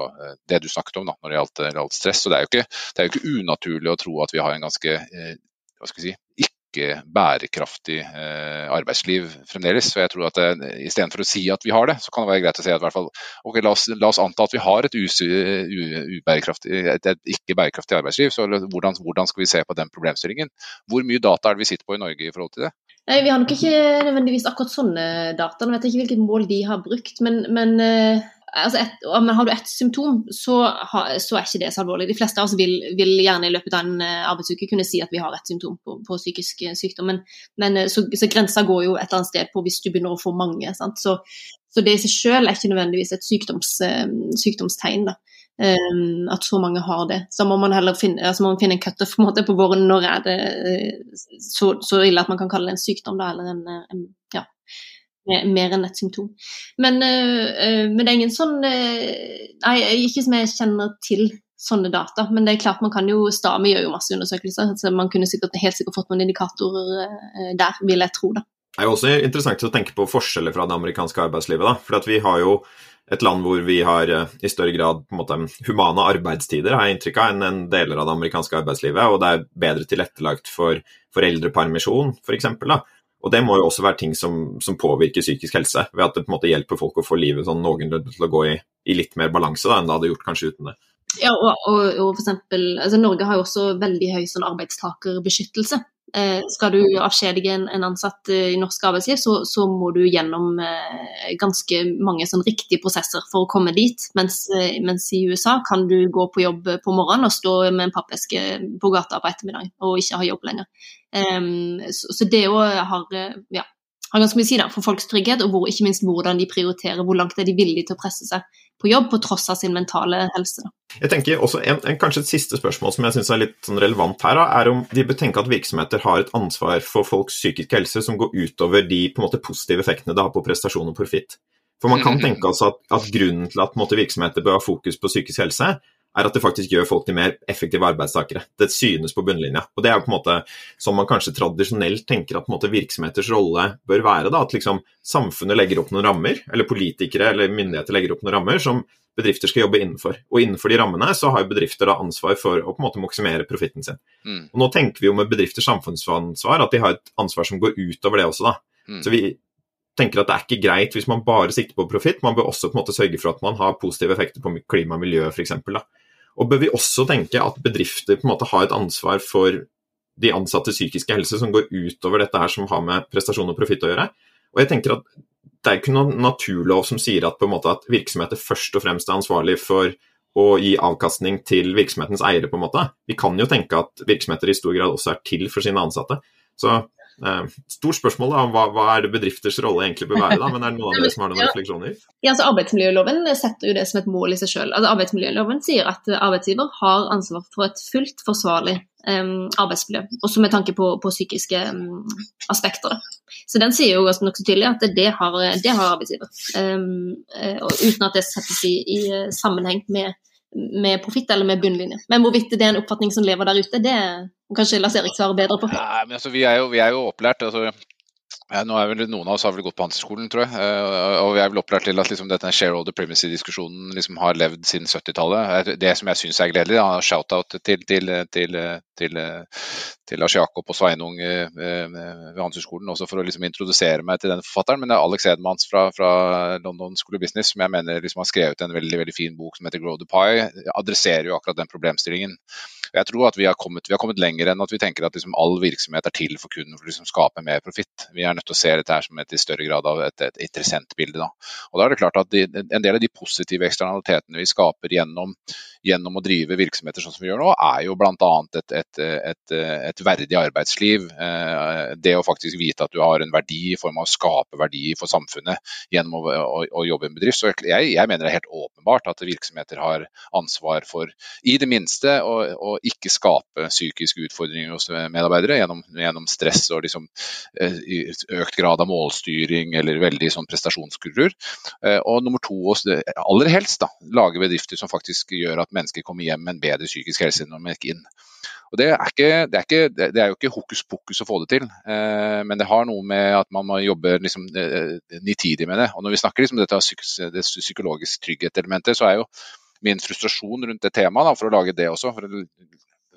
det du snakket om da, når det gjaldt stress. Så det er, ikke, det er, jo ikke, unaturlig å tro at vi har en ganske eh, hva skal vi si, ikke bærekraftig eh, arbeidsliv fremdeles. Så jeg tror at eh, Istedenfor å si at vi har det, så kan det være greit å si at fall, okay, la, oss, la, oss, anta at vi har et, us, et, et ikke bærekraftig arbeidsliv. Så hvordan, hvordan, skal vi se på den problemstillingen? Hvor mye data er det vi sitter på i Norge i forhold til det? Nei, Vi har nok ikke nødvendigvis akkurat sånne data. Nå vet jeg ikke hvilket mål de har brukt. Men, men eh, altså et, har du ett symptom, så, ha, så, er ikke det så alvorlig. De fleste av oss vil, vil, gjerne i løpet av en eh, arbeidsuke kunne si at vi har et symptom på, på psykisk eh, sykdom, men, men eh, så, så, grensa går jo et eller annet sted på hvis du begynner å få mange. Så, så, det i seg selv er ikke nødvendigvis et sykdoms, sykdomstegn. da. Um, at så mange har det. Så må man heller finne, altså man finne en cutoff på, på våren. Når er det så, så, ille at man kan kalle det en sykdom, da, eller en, en ja, mer enn et symptom. Men, uh, men, det er ingen sånn uh, Nei, ikke som jeg kjenner til sånne data. Men det er klart man kan jo Stami gjør jo masse undersøkelser, så man kunne sikkert, helt sikkert fått noen indikatorer der, vil jeg tro. da. Det er jo også interessant å tenke på forskjeller fra det amerikanske arbeidslivet. da, for vi har jo et land hvor vi har i større grad måte, humane arbeidstider, har jeg inntrykk av, enn en deler av det amerikanske arbeidslivet. Og det er bedre tilrettelagt for foreldrepermisjon, f.eks. For eksempel, og det må jo også være ting som, som, påvirker psykisk helse, ved at det på en måte hjelper folk å få livet sånn noenlunde til å gå i, i, litt mer balanse da, enn det hadde gjort kanskje uten det. Ja, og, og, og for eksempel, altså Norge har jo også veldig høy sånn arbeidstakerbeskyttelse. Eh, skal du avskjedige en, ansatt eh, i norsk arbeidsliv, så, så må du gjennom eh, ganske mange sånn riktige prosesser for å komme dit. Mens, mens, i USA kan du gå på jobb på morgenen og stå med en pappeske på gata på ettermiddag og ikke ha jobb lenger. Så, så det òg har, ja, har ganske mye å si da, for folks trygghet, og hvor, ikke minst hvordan de prioriterer. Hvor langt er de villige til å presse seg på jobb på tross av sin mentale helse. Jeg tenker også en, en, Kanskje et siste spørsmål som jeg synes er litt sånn relevant her, da, er om de bør tenke at virksomheter har et ansvar for folks psykiske helse som går utover de på en måte, positive effektene det har på prestasjon og profitt. For man kan mm. tenke altså at, at grunnen til at måte, virksomheter bør ha fokus på psykisk helse, er at det faktisk gjør folk til mer effektive arbeidstakere. Det synes på bunnlinja. Og Det er jo på en måte som man kanskje tradisjonelt tenker at måte, virksomheters rolle bør være. Da, at liksom samfunnet legger opp noen rammer, eller politikere eller myndigheter legger opp noen rammer som bedrifter skal jobbe innenfor. Og innenfor de rammene så har bedrifter da ansvar for å på en måte maksimere profitten sin. Mm. Og Nå tenker vi jo med bedrifters samfunnsansvar at de har et ansvar som går utover det også. da. Mm. Så vi tenker at det er ikke greit hvis man bare sikter på profitt, man bør også på en måte sørge for at man har positive effekter på klima og miljø f.eks. Og bør vi også tenke at bedrifter på en måte har et ansvar for de ansattes psykiske helse som går utover dette her som har med prestasjon og profitt å gjøre. Og jeg tenker at det er ikke noen naturlov som sier at, på en måte, at virksomheter først og fremst er ansvarlig for å gi avkastning til virksomhetens eiere. på en måte. Vi kan jo tenke at virksomheter i stor grad også er til for sine ansatte. Så Stort spørsmål da, om hva, hva, er det bedrifters rolle egentlig bør være, da, men er det noen av *laughs* dere som har noen refleksjoner? Ja, altså Arbeidsmiljøloven setter jo det som et mål i seg selv. Altså, arbeidsmiljøloven sier at arbeidsgiver har ansvar for et fullt forsvarlig um, arbeidsmiljø, også med tanke på, på psykiske um, aspekter. Så den sier jo nokså tydelig at det har, det har arbeidsgiver, um, uten at det settes i, i sammenheng med med profitt eller med bunnlinje. Men hvorvidt det er en oppfatning som lever der ute, det kanskje Lars Erik svarer bedre på. Nei, men altså, vi, er jo, vi er jo opplært. altså ja, nå er vel Noen av oss har vel gått på handelsskolen, tror jeg. Eh, og vi er vel opplært til at liksom, dette shareholder primacy-diskusjonen liksom har levd siden 70-tallet. Det som jeg syns er gledelig, da, shout-out til, til, til, til, til Lars Jakob og Sveinung eh, ved Handelshøyskolen også for å liksom introdusere meg til den forfatteren. Men det er Alex Edmans fra, fra London School of Business som jeg mener liksom har skrevet en veldig, veldig fin bok som heter Grow the Pie. Adresserer jo akkurat den problemstillingen. Jeg tror at vi har kommet, vi har kommet lenger enn at vi tenker at liksom all virksomhet er til for kunden for å liksom skape mer profitt. Vi er nødt til å se dette her som et i større grad av et, et interessentbilde. Da. Og da er det klart at de, En del av de positive eksternalitetene vi skaper gjennom, gjennom, å drive virksomheter sånn som vi gjør nå, er jo bl.a. Et, et, et, et verdig arbeidsliv. Eh, det å faktisk vite at du har en verdi i form av å skape verdi for samfunnet gjennom å, å, å jobbe i en bedrift. Så jeg, jeg, mener det er helt åpenbart at virksomheter har ansvar for, i det minste, å, å ikke skape psykiske utfordringer hos medarbeidere gjennom, gjennom stress og liksom, eh, økt grad av målstyring eller veldig sånn prestasjonskultur. Eh, og nummer to, aller helst, da, lage bedrifter som faktisk gjør at mennesker kommer hjem med en bedre psykisk helse når de gikk inn. Og det er, ikke, det, er ikke, det er, jo ikke hokus pokus å få det til, eh, men det har noe med at man må jobbe liksom, nitidig med det. Og Når vi snakker liksom, dette det psykologisk trygghet-elementet, så er jo min frustrasjon rundt det temaet, da, for å lage det også, for å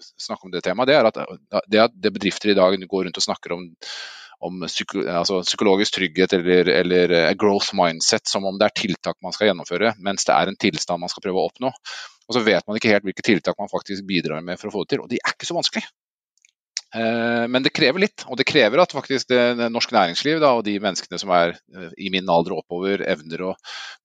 snakke om det temaet, det er at det at bedrifter i dag går rundt og snakker om, om psyko, altså psykologisk trygghet eller, eller, growth mindset som om det er tiltak man skal gjennomføre, mens det er en tilstand man skal prøve å oppnå. Og så vet man ikke helt hvilke tiltak man faktisk bidrar med for å få det til, og de er ikke så vanskelig. Eh, men det krever litt, og det krever at faktisk det, det norsk næringsliv da, og de menneskene som er eh, i min alder og oppover, evner å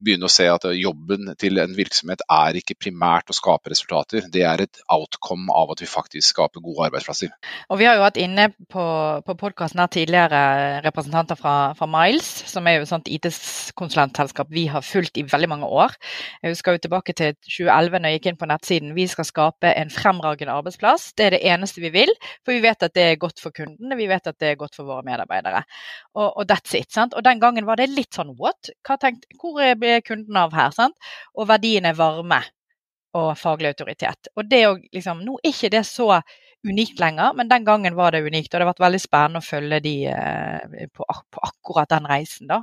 begynne å se at jobben til en virksomhet er ikke primært å skape resultater, det er et outcome av at vi faktisk skaper gode arbeidsplasser. Og Vi har jo hatt inne på, på podkasten tidligere representanter fra, fra, Miles, som er jo et sånt IT-konsulentselskap vi har fulgt i veldig mange år. Jeg husker jo tilbake til 2011 når jeg gikk inn på nettsiden. Vi skal skape en fremragende arbeidsplass. Det er det eneste vi vil. for vi vet vet at det er godt for kundene, vi vet at det er godt for våre medarbeidere. Og, og that's it. sant? Og den gangen var det litt sånn what? Tenkt, hvor ble kunden av her? sant? Og verdien er varme og faglig autoritet. Og det å liksom, Nå er ikke det så unikt lenger, men den gangen var det unikt. Og det har vært veldig spennende å følge de eh, på, på, akkurat den reisen. da.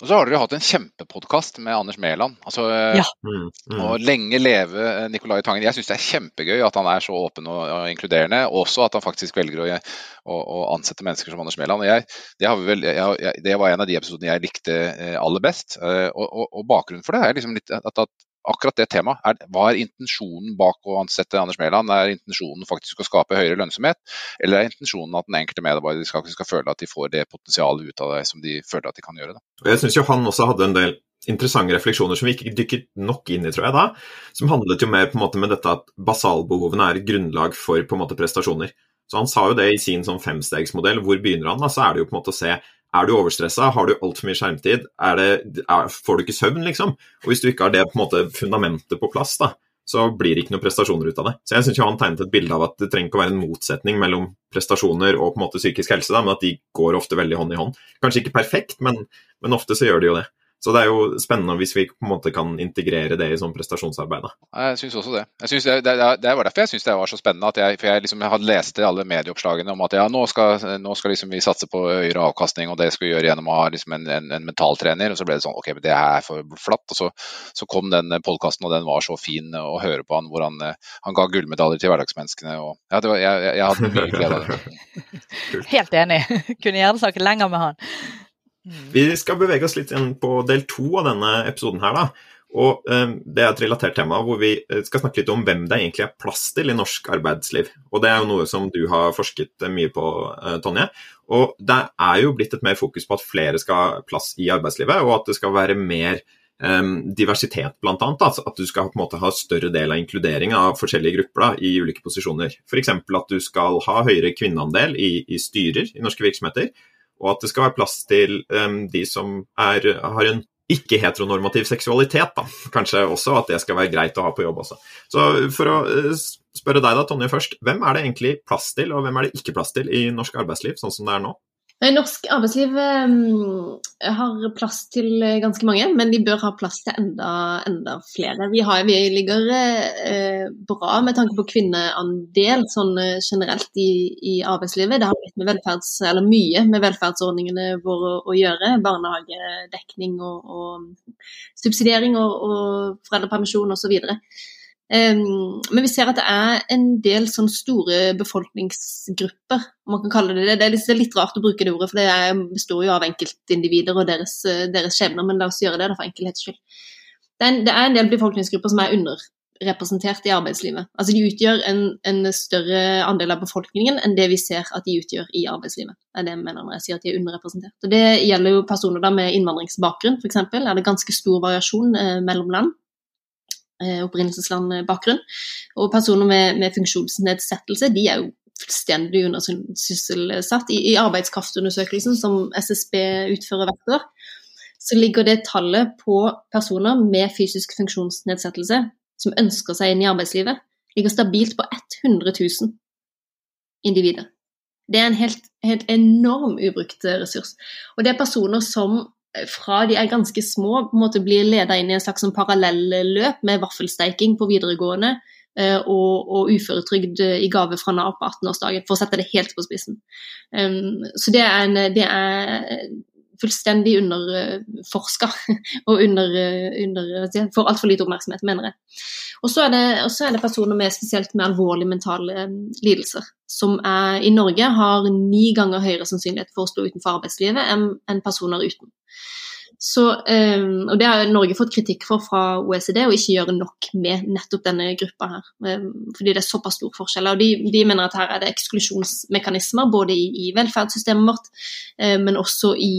Og så har dere hatt en kjempepodkast med Anders Mæland. Altså, ja. mm, mm. Og lenge leve eh, Nicolai Tangen. Jeg syns det er kjempegøy at han er så åpen og, og inkluderende. Også at han faktisk velger å, å, å ansette mennesker som Anders Mæland. Det, det, var en av de episodene jeg likte eh, aller best. Og, og, og bakgrunnen for det er liksom litt at, at akkurat det temaet. Hva er intensjonen bak å ansette Anders Mæland? Er intensjonen faktisk å skape høyere lønnsomhet, eller er intensjonen at den enkelte medarbeider skal, skal føle at de får det potensialet ut av det som de føler at de kan gjøre? Da. Og jeg synes jo han også hadde en del interessante refleksjoner som vi ikke dykket nok inn i, tror jeg da. Som handlet jo mer på en måte med dette at basalbehovene er grunnlag for på en måte prestasjoner. Så Han sa jo det i sin sånn femstegsmodell. Hvor begynner han? da, Så er det jo på en måte å se er du overstressa, har du altfor mye skjermtid, det, er, får du ikke søvn, liksom? Og Hvis du ikke har det på en måte fundamentet på plass, da, så blir det ikke noen prestasjoner ut av det. Så jeg syns han tegnet et bilde av at det trenger ikke å være en motsetning mellom prestasjoner og på en måte psykisk helse, da, men at de går ofte veldig hånd i hånd. Kanskje ikke perfekt, men, men ofte så gjør de jo det. Så det er jo spennende hvis vi på en måte kan integrere det i sånn prestasjonsarbeid. Jeg syns også det. Synes det, det, det, var derfor jeg syns det var så spennende. at jeg, for jeg, liksom, jeg hadde lest alle medieoppslagene om at ja, nå skal, nå skal liksom vi satse på høyere avkastning, og det skal vi gjøre gjennom å ha liksom en, en, en mentaltrener. Og så ble det sånn ok, men det er for flatt. Og så, så kom den podkasten, og den var så fin å høre på han, hvor han, han ga gullmedaljer til hverdagsmenneskene. Og, ja, var, jeg, jeg, hadde mye glede av det. Helt enig. *laughs* Kunne gjerne snakket lenger med han. Mm. Vi skal bevege oss litt inn på del to av denne episoden her, da. Og eh, Det er et relatert tema hvor vi eh, skal snakke litt om hvem det egentlig er plass til i norsk arbeidsliv. Og Det er jo noe som du har forsket mye på, eh, Tonje. Og Det er jo blitt et mer fokus på at flere skal ha plass i arbeidslivet, og at det skal være mer um, diversitet, bl.a. Altså at du skal på en måte ha større del av inkludering av forskjellige grupper da, i ulike posisjoner. F.eks. at du skal ha høyere kvinneandel i, i, styrer i norske virksomheter, og at det skal være plass til um, de som er, har en ikke-heteronormativ seksualitet, da. Kanskje også at det skal være greit å ha på jobb også. Så for å eh, spørre deg da, Tonje først. Hvem er det egentlig plass til, og hvem er det ikke plass til i norsk arbeidsliv, sånn som det er nå? Norsk arbeidsliv um, har plass til ganske mange, men de bør ha plass til enda, enda flere. Vi, har, vi ligger uh, bra med tanke på kvinneandel sånn uh, generelt i, i, arbeidslivet. Det har blitt med velferds, eller mye med velferdsordningene våre å, å gjøre. Barnehagedekning og, og subsidiering og, og foreldrepermisjon osv. Um, men vi ser at det er en del sånn store befolkningsgrupper, om man kan kalle det det. Det er litt, rart å bruke det ordet, for det består jo av enkeltindivider og deres, deres skjebner, men la oss gjøre det da, for enkelhets skyld. Det er, en, det er, en, del befolkningsgrupper som er underrepresentert i arbeidslivet. Altså De utgjør en, en, større andel av befolkningen enn det vi ser at de utgjør i arbeidslivet. Det er det jeg mener når jeg sier at de er underrepresentert. Og Det gjelder jo personer da med innvandringsbakgrunn, f.eks. Er det ganske stor variasjon eh, mellom land. Eh, opprinnelseslandbakgrunn. Og personer med, med, funksjonsnedsettelse de er jo fullstendig undersysselsatt. I, I arbeidskraftundersøkelsen som SSB utfører hvert år, så ligger det tallet på personer med fysisk funksjonsnedsettelse som ønsker seg inn i arbeidslivet, ligger stabilt på 100 000 individer. Det er en helt, helt enorm ubrukt ressurs. Og det er personer som fra de er ganske små, på en måte blir leda inn i en slags sånn parallelløp med vaffelsteiking på videregående eh, og, og uføretrygd i gave fra Nav på 18-årsdagen, for å sette det helt på spissen. Um, så det er, en, det er fullstendig underforska *laughs* og under, under får altfor lite oppmerksomhet, mener jeg. Og så er, er, det personer med spesielt med alvorlige mentale lidelser, som er, i Norge har ni ganger høyere sannsynlighet for å stå utenfor arbeidslivet enn, enn personer uten. Så, um, og Det har Norge fått kritikk for fra OECD, å ikke gjøre nok med nettopp denne gruppa her. Um, fordi det er såpass stor forskjell. Og de, de, mener at her er det eksklusjonsmekanismer både i, i velferdssystemet vårt, um, men også i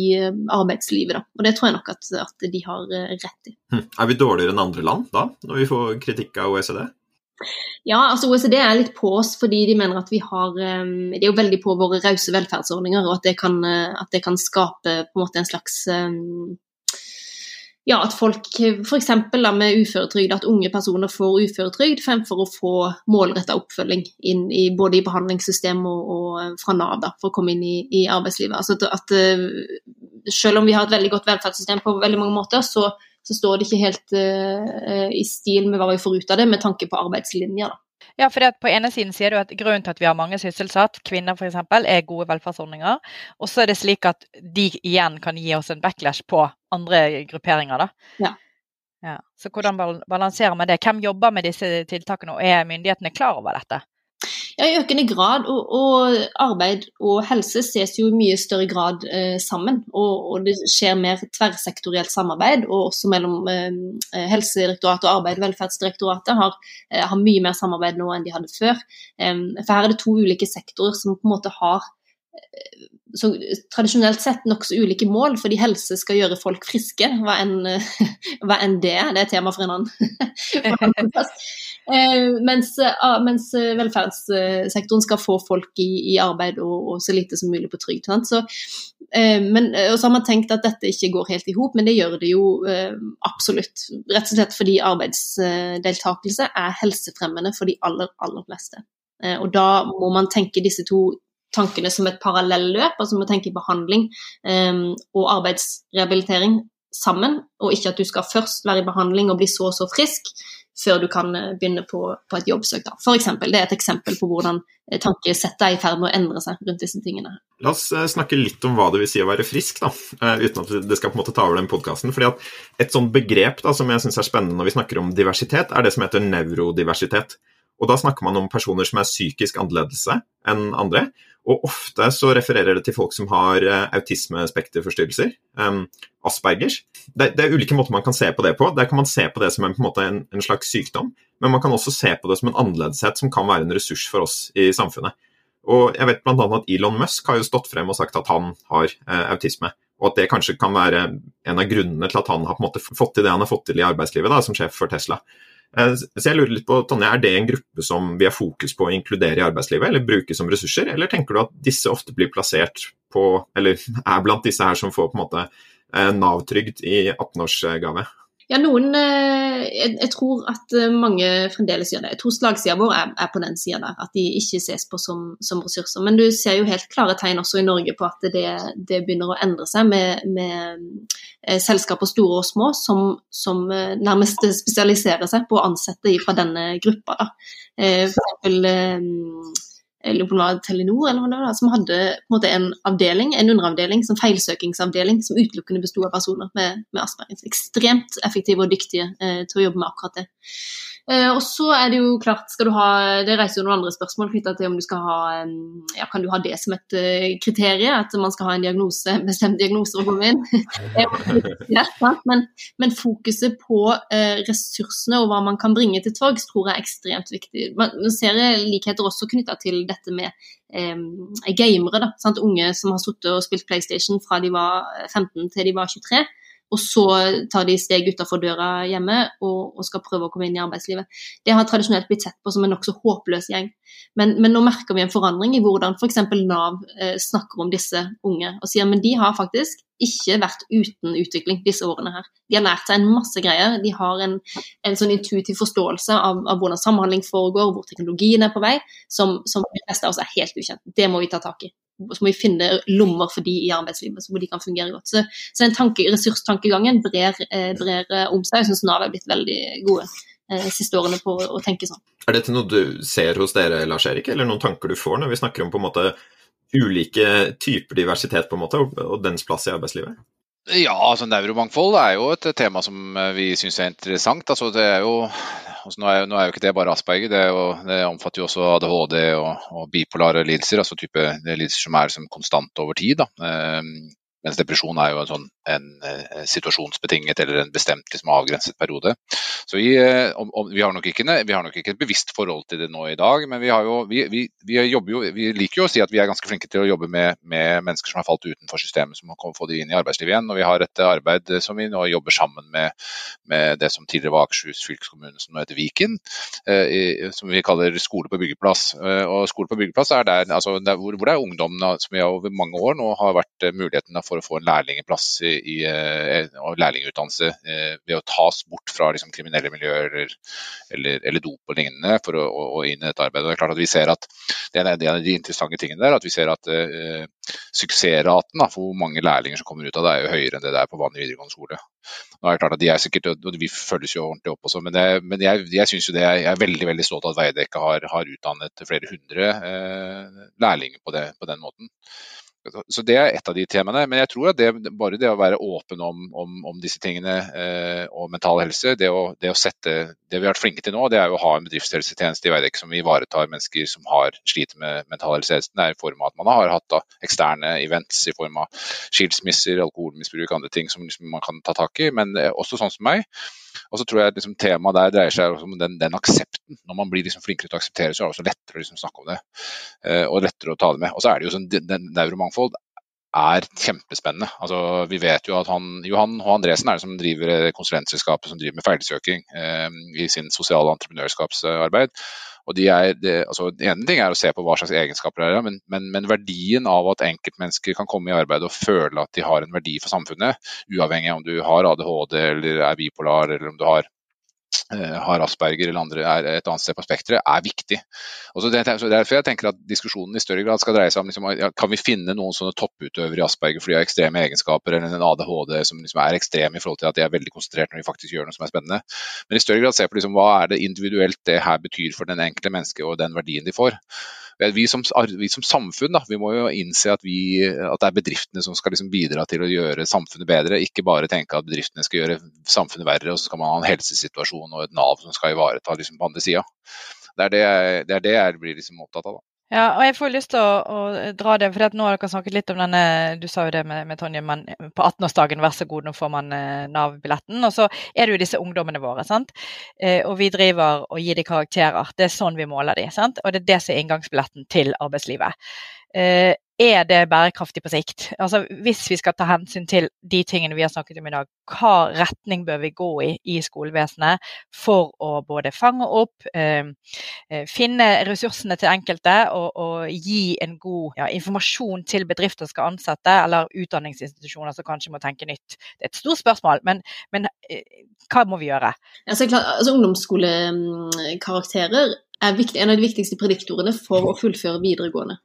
arbeidslivet. Da. Og Det tror jeg nok at, at de har uh, rett i. Hm. Er vi dårligere enn andre land da, når vi får kritikk av OECD? Ja, altså OECD er litt på oss fordi de mener at vi har De er jo veldig på våre rause velferdsordninger, og at det kan, at det kan skape på en måte en slags ja, at folk f.eks. med uføretrygd, at unge personer får uføretrygd fremfor å få målretta oppfølging inn i, både i behandlingssystem og, og fra Nav da, for å komme inn i, i arbeidslivet. Altså at, at, eh, selv om vi har et veldig godt velferdssystem på veldig mange måter, så, så står det ikke helt uh, i stil med hva vi får ut av det, med tanke på arbeidslinja. Ja, for På ene siden sier du at grunnen til at vi har mange sysselsatt, kvinner f.eks., er gode velferdsordninger. Og så er det slik at de igjen kan gi oss en backlash på andre grupperinger. da. Ja. Ja. Så hvordan balanserer man det? Hvem jobber med disse tiltakene, og er myndighetene klar over dette? Ja, I økende grad. Og, og, arbeid og helse ses jo i mye større grad eh, sammen. Og, og, det skjer mer tverrsektorielt samarbeid, og også mellom eh, Helsedirektoratet og Arbeid- og velferdsdirektoratet har, eh, har, mye mer samarbeid nå enn de hadde før. Eh, for her er det to ulike sektorer som på en måte har eh, så tradisjonelt sett nokså ulike mål, fordi helse skal gjøre folk friske, hva enn, *laughs* hva enn det er. Det er tema for en annen. *laughs* eh, mens, ah, mens, velferdssektoren skal få folk i, i arbeid og, og, så lite som mulig på trygd. Så, eh, og så har man tenkt at dette ikke går helt i hop, men det gjør det jo eh, absolutt. Rett og slett fordi arbeidsdeltakelse er helsefremmende for de aller, aller fleste. Eh, og da må man tenke disse to tankene som et parallelløp, altså må tenke behandling um, og arbeidsrehabilitering sammen, og ikke at du skal først være i behandling og bli så og så frisk før du kan eh, begynne på, på et jobbsøk. Da. For eksempel, det er et eksempel på hvordan eh, tankesettet er i ferd med å endre seg rundt disse tingene. La oss eh, snakke litt om hva det vil si å være frisk, da, uten at det skal på en måte ta over den podkasten. Et sånt begrep da, som jeg syns er spennende når vi snakker om diversitet, er det som heter nevrodiversitet. Og da snakker man om personer som er psykisk annerledes enn andre. Og ofte så refererer det til folk som har uh, autismespekterforstyrrelser, um, Aspergers. Det, det, er ulike måter man kan se på det på. Der kan man se på det som en, en, en, en slags sykdom, men man kan også se på det som en annerledeshet som kan være en ressurs for oss i samfunnet. Og jeg vet bl.a. at Elon Musk har jo stått frem og sagt at han har eh, autisme. Og at det kanskje kan være en av grunnene til at han har på en måte fått til det han har fått til i arbeidslivet da, som sjef for Tesla. Eh, så jeg lurer litt på, Tonje, Er det en gruppe som vi har fokus på å inkludere i arbeidslivet, eller bruke som ressurser? Eller tenker du at disse ofte blir plassert på, eller *laughs* er blant disse her som får på en måte eh, Nav-trygd i 18-årsgave? Ja, noen eh, jeg, jeg, tror at eh, mange fremdeles gjør det. Jeg tror slagsida vår er, er, på den sida der, at de ikke ses på som, som, ressurser. Men du ser jo helt klare tegn også i Norge på at det, det begynner å endre seg med, med eh, selskaper store og små som, som, nærmest spesialiserer seg på å ansette fra denne gruppa. Da. For eksempel, eller om det var Telenor, eller da, som hadde på en, måte en avdeling, en underavdeling, som feilsøkingsavdeling, som utelukkende besto av personer med, med Aspergers. Ekstremt effektive og dyktige eh, til å jobbe med akkurat det. Eh, og så er det jo klart, skal du ha Det reiser jo noen andre spørsmål knytta til om du skal ha ja, Kan du ha det som et uh, kriterium, at man skal ha en diagnose, *laughs* bestemt diagnose å komme inn? *laughs* men, men, fokuset på uh, ressursene og hva man kan bringe til torgs, tror jeg er ekstremt viktig. Man, man ser likheter også knytta til dette med um, gamere. da? Unge som har sittet og spilt PlayStation fra de var 15 til de var 23 og så tar de steg utenfor døra hjemme og, og, skal prøve å komme inn i arbeidslivet. Det har tradisjonelt blitt sett på som en nokså håpløs gjeng. Men, men, nå merker vi en forandring i hvordan f.eks. Nav eh, snakker om disse unge. Og sier men de har faktisk ikke vært uten utvikling disse årene her. De har lært seg en masse greier. De har en, en sånn intuitiv forståelse av, av, hvordan samhandling foregår, hvor teknologien er på vei, som, som de fleste av oss er helt ukjent. Det må vi ta tak i så må vi finne lommer for de i arbeidslivet, hvor de kan fungere godt. Så, så den tanke, ressurstankegangen brer, eh, brer, om seg. Jeg syns Nav er blitt veldig gode eh, siste årene på å tenke sånn. Er dette noe du ser hos dere, Lars Erik, eller noen tanker du får når vi snakker om på en måte ulike typer diversitet på en måte, og dens plass i arbeidslivet? Ja, altså neuromangfold er jo et tema som eh, vi syns er interessant. Altså, det er jo, altså, nå, er, nå, er, jo ikke det bare Asperger, det, jo, det omfatter jo også ADHD og, og bipolare lidelser. altså type lidelser som er som konstant over tid. Da. Mens depresjon er jo en, sånn, en, en eh, situasjonsbetinget eller en bestemt liksom, avgrenset periode. Så vi, eh, om, om, vi, har ikke, vi, har nok ikke, et bevisst forhold til det nå i dag, men vi, jo, vi, jo, liker jo å si at vi er ganske flinke til å jobbe med, med, mennesker som har falt utenfor systemet, som har få de inn i arbeidslivet igjen. Og vi har et arbeid som vi nå jobber sammen med, med det som tidligere var Akershus fylkeskommune, som nå heter Viken, eh, som vi kaller skole på byggeplass. Eh, og skole på byggeplass er der, altså, der hvor, hvor, det er ungdommene som vi over mange år nå har vært eh, muligheten for å få en lærlingplass eh, og lærlingutdannelse eh, ved å tas bort fra liksom, kriminelle miljøer eller, eller, eller, dop og lignende for å, å, inn i dette arbeidet. Og det er klart at vi ser at det er en av de interessante tingene der, at vi ser at uh, suksessraten da, for hvor mange lærlinger som kommer ut av det, er jo høyere enn det det er på vanlig videregående skole. Nå er det klart at de er sikkert, og Vi følges jo ordentlig opp også, men, det, men jeg, jeg synes jo det, jeg er veldig veldig stolt av at Veidekke har, har utdannet flere hundre eh, lærlinger på, det, på den måten. Så Det er et av de temaene. Men jeg tror at det, bare det å være åpen om, om, om disse tingene eh, og mental helse, det å, det å, sette Det vi har vært flinke til nå, det er å ha en bedriftshelsetjeneste i Veidekke som ivaretar mennesker som har sliter med mental helse. Det er i form av at man har hatt da, eksterne events i form av skilsmisser, alkoholmisbruk, andre ting som liksom man kan ta tak i. Men eh, også sånn som meg, og så tror jeg liksom, Temaet der dreier seg om den, den, aksepten. Når man blir liksom flinkere til å akseptere, så er det også lettere å liksom snakke om det. Uh, og lettere å ta det med. Og så er det jo sånn, den, Neuromangfold er kjempespennende. Altså, vi vet jo at han, Johan H. Andresen er det som driver konsulentselskapet som driver med feilsøking eh, i sin sosiale entreprenørskapsarbeid. Og de er, det, altså, ene ting er å se på hva slags egenskaper det er, men, men, men, verdien av at enkeltmennesker kan komme i arbeid og føle at de har en verdi for samfunnet, uavhengig av om du har ADHD eller er bipolar eller om du har har Asperger eller andre er et annet sted på spekteret, er viktig. Og så derfor jeg tenker at Diskusjonen i større grad skal dreie seg om liksom, kan vi finne noen sånne topputøvere i Asperger fordi de har ekstreme egenskaper, eller en ADHD som liksom er ekstrem i forhold til at de er veldig konsentrert når de faktisk gjør noe som er spennende. Men i større grad se på liksom, hva er det individuelt det her betyr for den enkelte menneske og den verdien de får. Vi som, vi som samfunn da, vi må jo innse at, vi, at, det er bedriftene som skal liksom bidra til å gjøre samfunnet bedre, ikke bare tenke at bedriftene skal gjøre samfunnet verre, og så skal man ha en helsesituasjon og et Nav som skal ivareta liksom på andre sida. Det er det jeg, det er det jeg blir liksom opptatt av. da. Ja, og jeg får lyst til å, å dra det, for nå har dere snakket litt om denne Du sa jo det med, med Tonje, men på 18-årsdagen, vær så god, nå får man eh, Nav-billetten. Og så er det jo disse ungdommene våre, sant. Eh, og vi driver og gir dem karakterer. Det er sånn vi måler dem, sant. Og det er det som er inngangsbilletten til arbeidslivet. Eh, er det bærekraftig på sikt? Altså, hvis vi skal ta hensyn til de tingene vi har snakket om i dag, hva retning bør vi gå i i skolevesenet for å både fange opp, eh, eh, finne ressursene til enkelte og, og gi en god ja, informasjon til bedrifter som skal ansette, eller utdanningsinstitusjoner som kanskje må tenke nytt? Det er et stort spørsmål, men, men eh, hva må vi gjøre? Altså, altså, ungdomsskolekarakterer er viktig, en av de viktigste prediktorene for å fullføre videregående.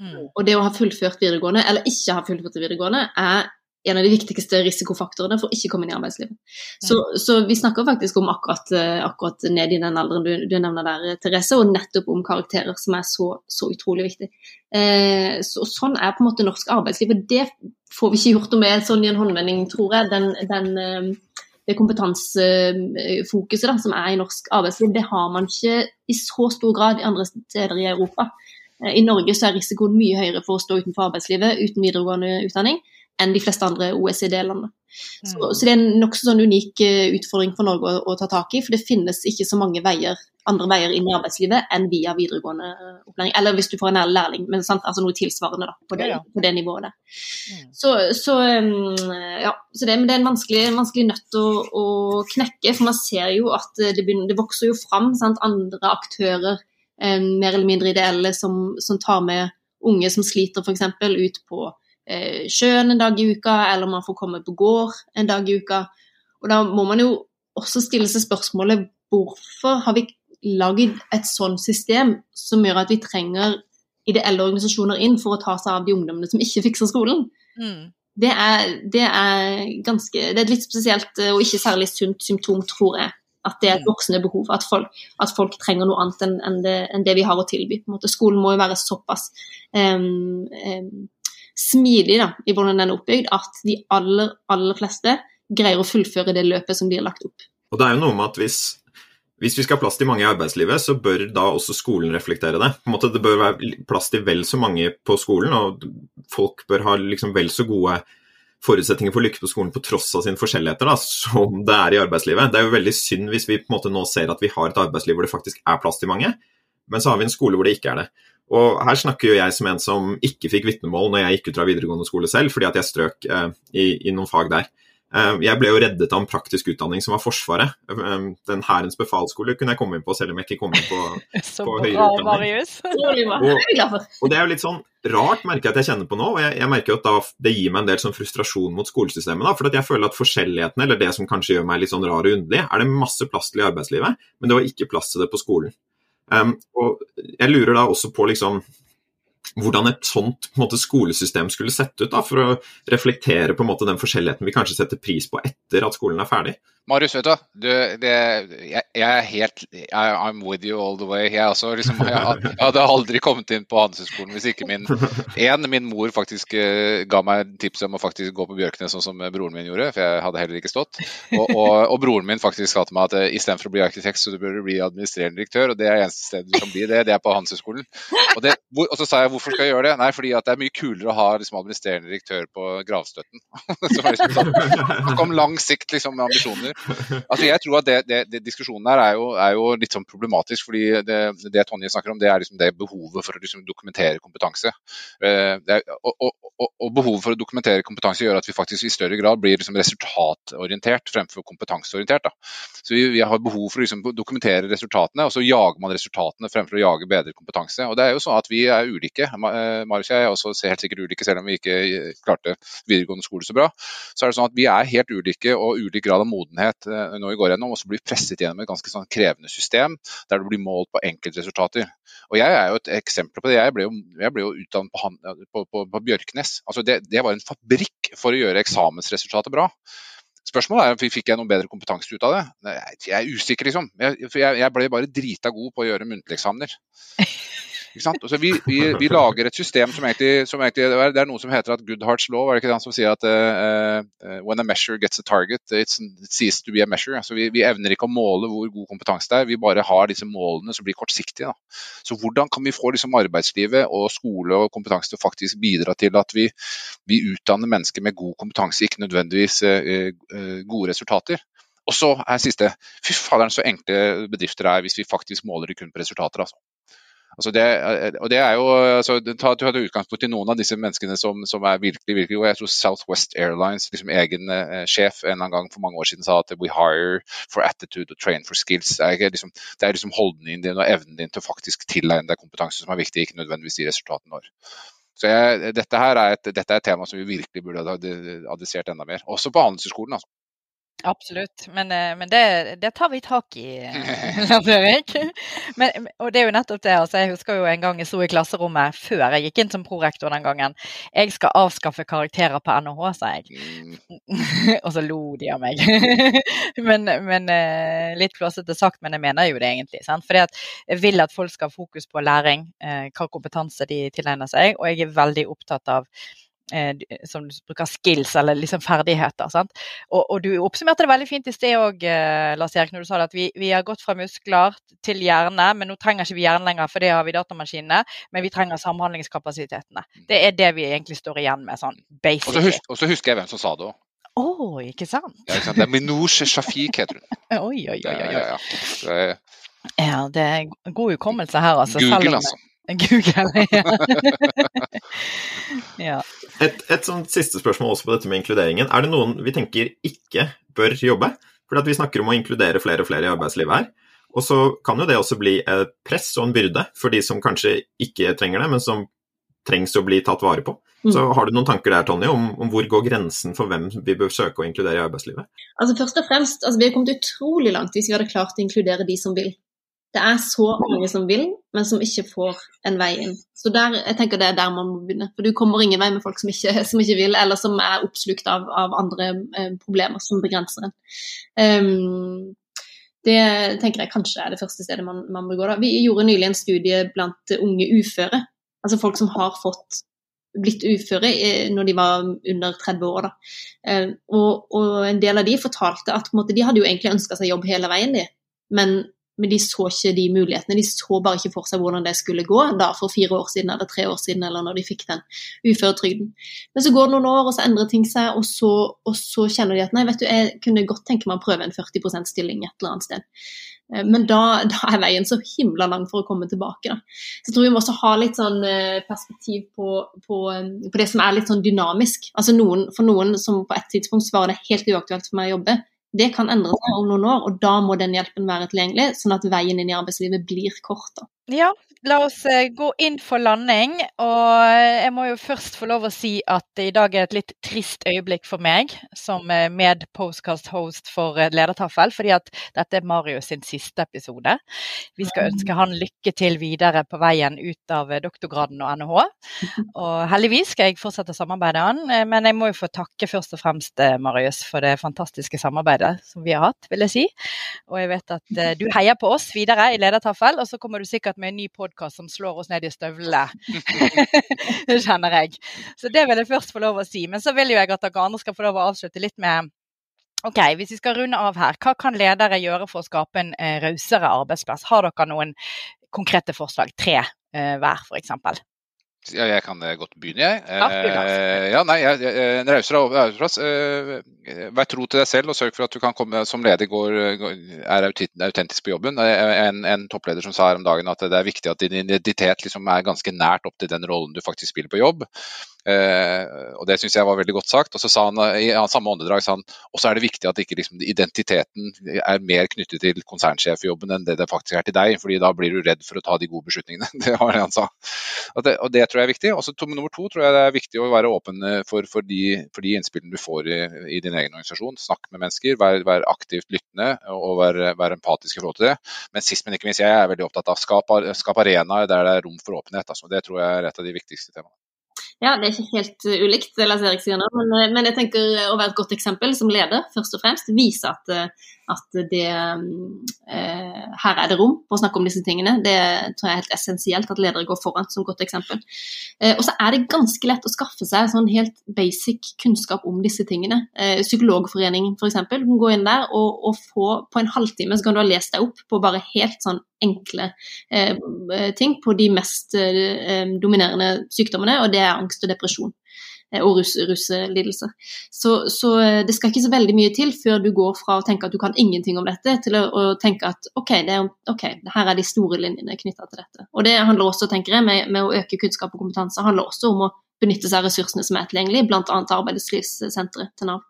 Mm. Og det å ha fullført videregående, eller ikke ha fullført videregående, er en av de viktigste risikofaktorene for å ikke komme inn i arbeidslivet. Så, så vi snakker faktisk om akkurat, eh, akkurat, ned i den alderen du, du, nevner der, Therese, og nettopp om karakterer, som er så, så utrolig viktig. Eh, så, sånn er på en måte norsk arbeidsliv, og det får vi ikke gjort noe med sånn i en håndvending, tror jeg. Den, den, eh, det kompetansefokuset da, som er i norsk arbeidsliv, det har man ikke i så stor grad i andre steder i Europa. Eh, I Norge så er risikoen mye høyere for å stå utenfor arbeidslivet uten videregående utdanning enn de fleste andre OECD-landene. Så, mm. så, det er en nokså sånn unik eh, utfordring for Norge å, å, ta tak i, for det finnes ikke så mange veier, andre veier inn i arbeidslivet enn via videregående eh, opplæring. Eller hvis du får en lærling, men sant? Altså noe tilsvarende da, på, det, på det nivået der. Mm. Så, så, ja, så det, det, er en vanskelig, vanskelig nøtt å, å, knekke, for man ser jo at det, begynner, det vokser jo fram sant? andre aktører eh, mer eller mindre ideelle som, som, tar med unge som sliter f.eks. ut på eh, sjøen en dag i uka, eller man får komme på gård en dag i uka. Og da må man jo også stille seg spørsmålet hvorfor har vi lagd et sånt system som gjør at vi trenger ideelle organisasjoner inn for å ta seg av de ungdommene som ikke fikser skolen. Mm. Det, er, det, er, ganske, det er et litt spesielt og ikke særlig sunt symptom, tror jeg. At det er et mm. voksende behov, at folk, at folk trenger noe annet enn, enn, det, enn, det, vi har å tilby. Skolen må jo være såpass um, um, smidig da, i hvordan den er oppbygd, at de aller, aller fleste greier å fullføre det løpet som blir lagt opp. Og det er jo noe med at hvis, hvis vi skal ha plass til mange i arbeidslivet, så bør da også skolen reflektere det. På en måte, det bør være plass til vel så mange på skolen, og folk bør ha liksom vel så gode forutsetninger for lykke på skolen på tross av sine forskjelligheter, da, som det er i arbeidslivet. Det er jo veldig synd hvis vi på en måte nå ser at vi har et arbeidsliv hvor det faktisk er plass til mange, men så har vi en skole hvor det ikke er det. Og Her snakker jo jeg som en som ikke fikk vitnemål når jeg gikk ut fra videregående skole selv, fordi at jeg strøk eh, i, i noen fag der. Eh, jeg ble jo reddet av en praktisk utdanning som var Forsvaret. Eh, den Hærens befalsskole kunne jeg komme inn på, selv om jeg ikke kom inn på, *laughs* på høyere utdanning. *laughs* Og, og, det er jo litt sånn rart, merker jeg at jeg kjenner på nå. og jeg, jeg merker at da, Det gir meg en del sånn frustrasjon mot skolesystemet. da, For jeg føler at forskjellighetene, eller det som kanskje gjør meg litt sånn rar og underlig, er det masse plass til i arbeidslivet, men det var ikke plass til det på skolen. Um, og jeg lurer da også på liksom hvordan et sånt måte, skolesystem skulle sett ut, da, for å reflektere på en måte den forskjelligheten vi kanskje setter pris på etter at skolen er ferdig. Marius, vet du, du det, jeg, jeg, er helt I'm with you all the way. Jeg, også, liksom, jeg, hadde aldri kommet inn på Handelshøyskolen hvis ikke min en, min mor faktisk uh, ga meg tips om å faktisk gå på Bjørknes sånn som broren min gjorde, for jeg hadde heller ikke stått. Og, og, og broren min faktisk sa til meg at uh, istedenfor å bli arkitekt, så du bør bli administrerende direktør. Og det er eneste stedet du kan bli det, det er på Handelshøyskolen. Og, og, så sa jeg hvorfor skal jeg gjøre det? Nei, fordi at det er mye kulere å ha liksom, administrerende direktør på gravstøtten. *laughs* som liksom sånn, om lang sikt liksom, med ambisjoner. Altså jeg tror at det, det, det Diskusjonen her er jo, er jo, litt sånn problematisk. fordi Det, det Tonje snakker om, det er liksom det behovet for å liksom dokumentere kompetanse. Eh, er, og, og, og, og, behovet for å dokumentere kompetanse gjør at vi faktisk i større grad blir liksom resultatorientert fremfor kompetanseorientert. Da. Så vi, vi, har behov for å liksom dokumentere resultatene, og så jager man resultatene fremfor å jage bedre kompetanse. Og det er jo sånn at Vi er ulike. Eh, Marius og jeg er også helt sikkert ulike, selv om vi ikke klarte videregående skole så bra. Så er det sånn at Vi er helt ulike og ulik grad av modenhet Eh, nå vi går gjennom, og så blir presset gjennom et ganske sånn krevende system der du blir målt på enkeltresultater. Og Jeg er jo et eksempel på det. Jeg ble jo, jeg ble jo utdannet på, på, på, på Bjørknes. Altså det, det, var en fabrikk for å gjøre eksamensresultatet bra. Spørsmålet er fikk jeg noen bedre kompetanse ut av det. Jeg er usikker, liksom. Jeg, jeg ble bare drita god på å gjøre muntlige eksamener. Altså, vi, vi, vi, lager et system som egentlig, som egentlig, Det er noe som heter at Goodharts law. er det ikke den som sier at uh, when a measure gets a target, it sees to be a measure. Altså, vi, vi, evner ikke å måle hvor god kompetanse det er, vi bare har disse målene som blir kortsiktige. Da. Så hvordan kan vi få liksom, arbeidslivet og skole og kompetanse til å faktisk bidra til at vi, utdanner mennesker med god kompetanse, ikke nødvendigvis uh, gode resultater? Og så er siste Fy faderen, så enkle bedrifter er hvis vi faktisk måler det kun på resultater. altså. Altså det, og det er jo, altså, ta, Du hadde utgangspunkt i noen av disse menneskene som, som er virkelig virkelig gode. Jeg tror Southwest Airlines, liksom egen eh, sjef, en eller annen gang for mange år siden sa at we hire for attitude and train for skills. Det er, liksom, det er liksom holdningen din og evnen din til å faktisk tilegne deg kompetanse som er viktig, ikke nødvendigvis de resultatene når. Så jeg, dette her er et, dette er et tema som vi virkelig burde ha adressert enda mer. Også på Handelshøyskolen. altså. Absolutt, men, eh, men det, det, tar vi tak i, *laughs* Lars Erik. Men, og det er jo nettopp det. altså Jeg husker jo en gang jeg sto i klasserommet før jeg gikk inn som prorektor den gangen. Jeg skal avskaffe karakterer på NHH, sa jeg. Mm. *laughs* og så lo de av meg. *laughs* men, men, eh, litt flåsete sagt, men jeg mener jo det egentlig. sant? Fordi at jeg vil at folk skal ha fokus på læring, eh, hva kompetanse de tilegner seg, og jeg er veldig opptatt av som du bruker skills, eller liksom ferdigheter. Og, og, du oppsummerte det veldig fint i sted òg, eh, Lars Erik, når du sa at vi, vi, har gått fra muskler til hjerne, men nå trenger ikke vi hjernen lenger, for det har vi datamaskinene. Men vi trenger samhandlingskapasitetene. Mm. Det er det vi egentlig står igjen med, sånn basic. Og så husker jeg hvem som sa det òg. Å, oh, ikke sant? Ja, ikke sant? Det er Minouche Shafik, heter hun. oi, *laughs* oi, oi. oi. Ja, ja, ja. ja, det er god hukommelse her, altså. Google, altså. Google, ja. *laughs* ja. Et, et sånt siste spørsmål også på dette med inkluderingen. Er det noen vi tenker ikke bør jobbe? Fordi vi snakker om å inkludere flere og flere i arbeidslivet her. Og så kan jo det også bli et press og en byrde for de som kanskje ikke trenger det, men som trengs å bli tatt vare på. Mm. Så Har du noen tanker der Tonje, om, om, hvor går grensen for hvem vi bør søke å inkludere i arbeidslivet? Altså først og fremst, altså Vi har kommet utrolig langt hvis vi hadde klart å inkludere de som vil. Det er så mange som vil, men som ikke får en vei inn. Så der, jeg tenker det er der man må begynne. For du kommer ingen vei med folk som ikke, *laughs* som ikke vil, eller som er oppslukt av, av andre eh, problemer som begrenser en. Um, det tenker jeg kanskje er det første stedet man, man bør gå. Da. Vi gjorde nylig en studie blant unge uføre. Altså folk som har fått blitt uføre eh, når de var under 30 år. Da. Uh, og, og, en del av de fortalte at måte, de hadde jo egentlig ønska seg jobb hele veien, de. Men men de så ikke de mulighetene. De så bare ikke for seg hvordan det skulle gå da for fire år siden eller tre år siden, eller når de fikk den uføretrygden. Men så går det noen år, og så endrer ting seg, og så, og så kjenner de at nei, vet du, jeg kunne godt tenke meg å prøve en 40 %-stilling et eller annet sted. Eh, men da, da, er veien så himla lang for å komme tilbake. Da. Så jeg tror vi må også ha litt sånn eh, perspektiv på, på, eh, på det som er litt sånn dynamisk. Altså noen, For noen som på et tidspunkt svarer det helt uaktuelt for meg å jobbe, det kan endre seg om noen år, og da må den hjelpen være tilgjengelig, sånn at veien inn i arbeidslivet blir kort. Ja, La oss eh, gå inn for landing. Og jeg må jo først få lov å si at i dag er et litt trist øyeblikk for meg som eh, med-postcast-host for eh, Ledertaffel, fordi at dette er Marius sin siste episode. Vi skal ønske han lykke til videre på veien ut av doktorgraden og NHH. *laughs* Og heldigvis skal jeg fortsette samarbeidet han, men jeg må jo få takke først og fremst Marius for det fantastiske samarbeidet som vi har hatt, vil jeg si. Og jeg vet at du heier på oss videre i Ledertaffel, og så kommer du sikkert med en ny podkast som slår oss ned i støvlene. *laughs* det kjenner jeg. Så det vil jeg først få lov å si. Men så vil jo jeg at dere andre skal få lov å avslutte litt med Ok, Hvis vi skal runde av her, hva kan ledere gjøre for å skape en eh, rausere arbeidsplass? Har dere noen konkrete forslag? Tre eh, hver, f.eks. Ja, jeg kan eh, godt begynne, jeg. Eh, ja, nei, jeg, jeg, En rausere arbeidsplass. Eh, vær tro til deg selv og sørg for at du kan komme som leder går, er autentisk på jobben. En, en, toppleder som sa her om dagen at det er viktig at din identitet liksom er ganske nært opp til den rollen du faktisk spiller på jobb. Eh, og Det syns jeg var veldig godt sagt. Og så sa han i samme åndedrag sa han, og er det viktig at ikke liksom, identiteten er mer knyttet til konsernsjefjobben enn det det faktisk er til deg, fordi da blir du redd for å ta de gode beslutningene. *laughs* Det var det han sa. Og det, og det tror jeg er viktig. Og så nummer to tror jeg det er viktig å være åpen for, for, de, for de, innspillene du får i, i, din egen organisasjon. Snakk med mennesker, vær, vær aktivt lyttende og vær, vær, empatisk i forhold til det. Men sist, men ikke minst, jeg er veldig opptatt av skap, skap arenaer der det er rom for åpenhet. Altså. Det tror jeg er et av de viktigste temaene. Ja, det er ikke helt uh, ulikt, Lars Erik sier nå, men, uh, men, jeg tenker å være et godt eksempel som leder, først og fremst. Vise at, at det eh, Her er det rom for å snakke om disse tingene. Det tror jeg er helt essensielt at ledere går foran som godt eksempel. Eh, og så er det ganske lett å skaffe seg sånn helt basic kunnskap om disse tingene. Eh, Psykologforeningen f.eks. Du kan gå inn der og, og, få på en halvtime så kan du ha lest deg opp på bare helt sånn enkle eh, ting på de mest eh, dominerende sykdommene, og det er angst og depresjon. Eh, og russelidelse. Så, så, eh, det skal ikke så veldig mye til før du går fra å tenke at du kan ingenting om dette, til å, å tenke at ok, det ok, her er de store linjene knytta til dette. Og det handler også, tenker jeg, med, med, å øke kunnskap og kompetanse, handler også om å benytte seg av ressursene som er tilgjengelige, bl.a. arbeidslivssenteret til Nav.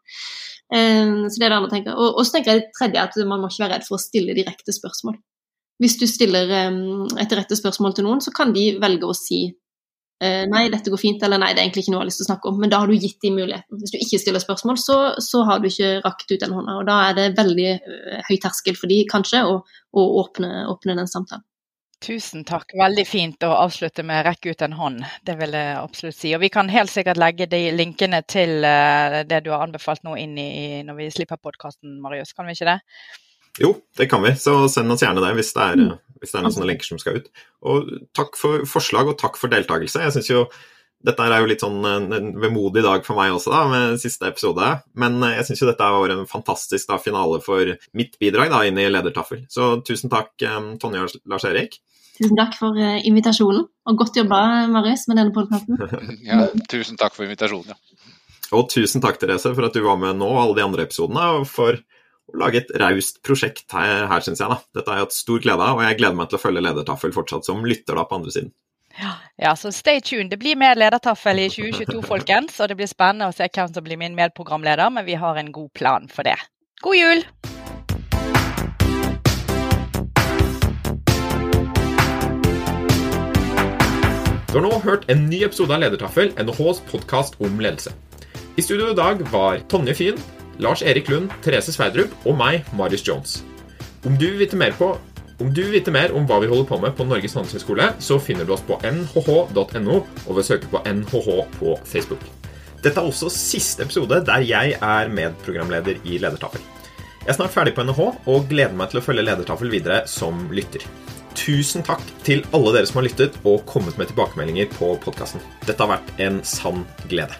Um, så det er det andre tenker. Og, og så tenker jeg det tredje at man må ikke være redd for å stille direkte spørsmål. Hvis du stiller et rette spørsmål til noen, så kan de velge å si Eh, nei, dette går fint, eller nei, det er egentlig ikke noe jeg har lyst til å snakke om. Men da har du gitt dem muligheten. Hvis du ikke stiller spørsmål, så, så har du ikke rakt ut den hånda. Og da er det veldig uh, høy terskel for de kanskje å, å åpne, åpne, den samtalen. Tusen takk. Veldig fint å avslutte med 'rekke ut en hånd'. Det vil jeg absolutt si. Og vi kan helt sikkert legge de linkene til uh, det du har anbefalt nå inn i når vi slipper podkasten, Marius. Kan vi ikke det? Jo, det kan vi. Så send oss gjerne det hvis det er, mm. Hvis det er noen sånne lenker som skal ut. Og takk for forslag, og takk for deltakelse. Jeg syns jo dette er jo litt sånn en vemodig dag for meg også, da, med siste episode. Men jeg syns jo dette var en fantastisk da, finale for mitt bidrag da, inn i Ledertaffel. Så tusen takk, Tonje og Lars Erik. Tusen takk for invitasjonen, og godt jobba, Marius, med denne podkasten. *laughs* ja, tusen takk for invitasjonen. Ja. Og tusen takk, Therese, for at du var med nå og alle de andre episodene. og for å lage et raust prosjekt her, her syns jeg. da. Dette har jeg hatt stor glede av, og jeg gleder meg til å følge Ledertaffel fortsatt som lytter da på andre siden. Ja, så stay tuned. Det blir mer Ledertaffel i 2022, *laughs* folkens. Og det blir spennende å se hvem som blir min medprogramleder, men vi har en god plan for det. God jul! Du har nå hørt en ny episode av Ledertaffel, NHHs podkast om ledelse. I studio i dag var Tonje Fyn, Lars Erik Lund, Therese Sverdrup og meg, Marius Jones. Om du vil vite mer, på, om, du vil vite mer om hva vi holder på med på Norges handelshøyskole, så finner du oss på nhh.no og ved å søke på NHH på Facebook. Dette er også siste episode der jeg er medprogramleder i Ledertafel. Jeg er snart ferdig på NHH og gleder meg til å følge Ledertafel videre som lytter. Tusen takk til alle dere som har lyttet og kommet med tilbakemeldinger på podkasten. Dette har vært en sann glede.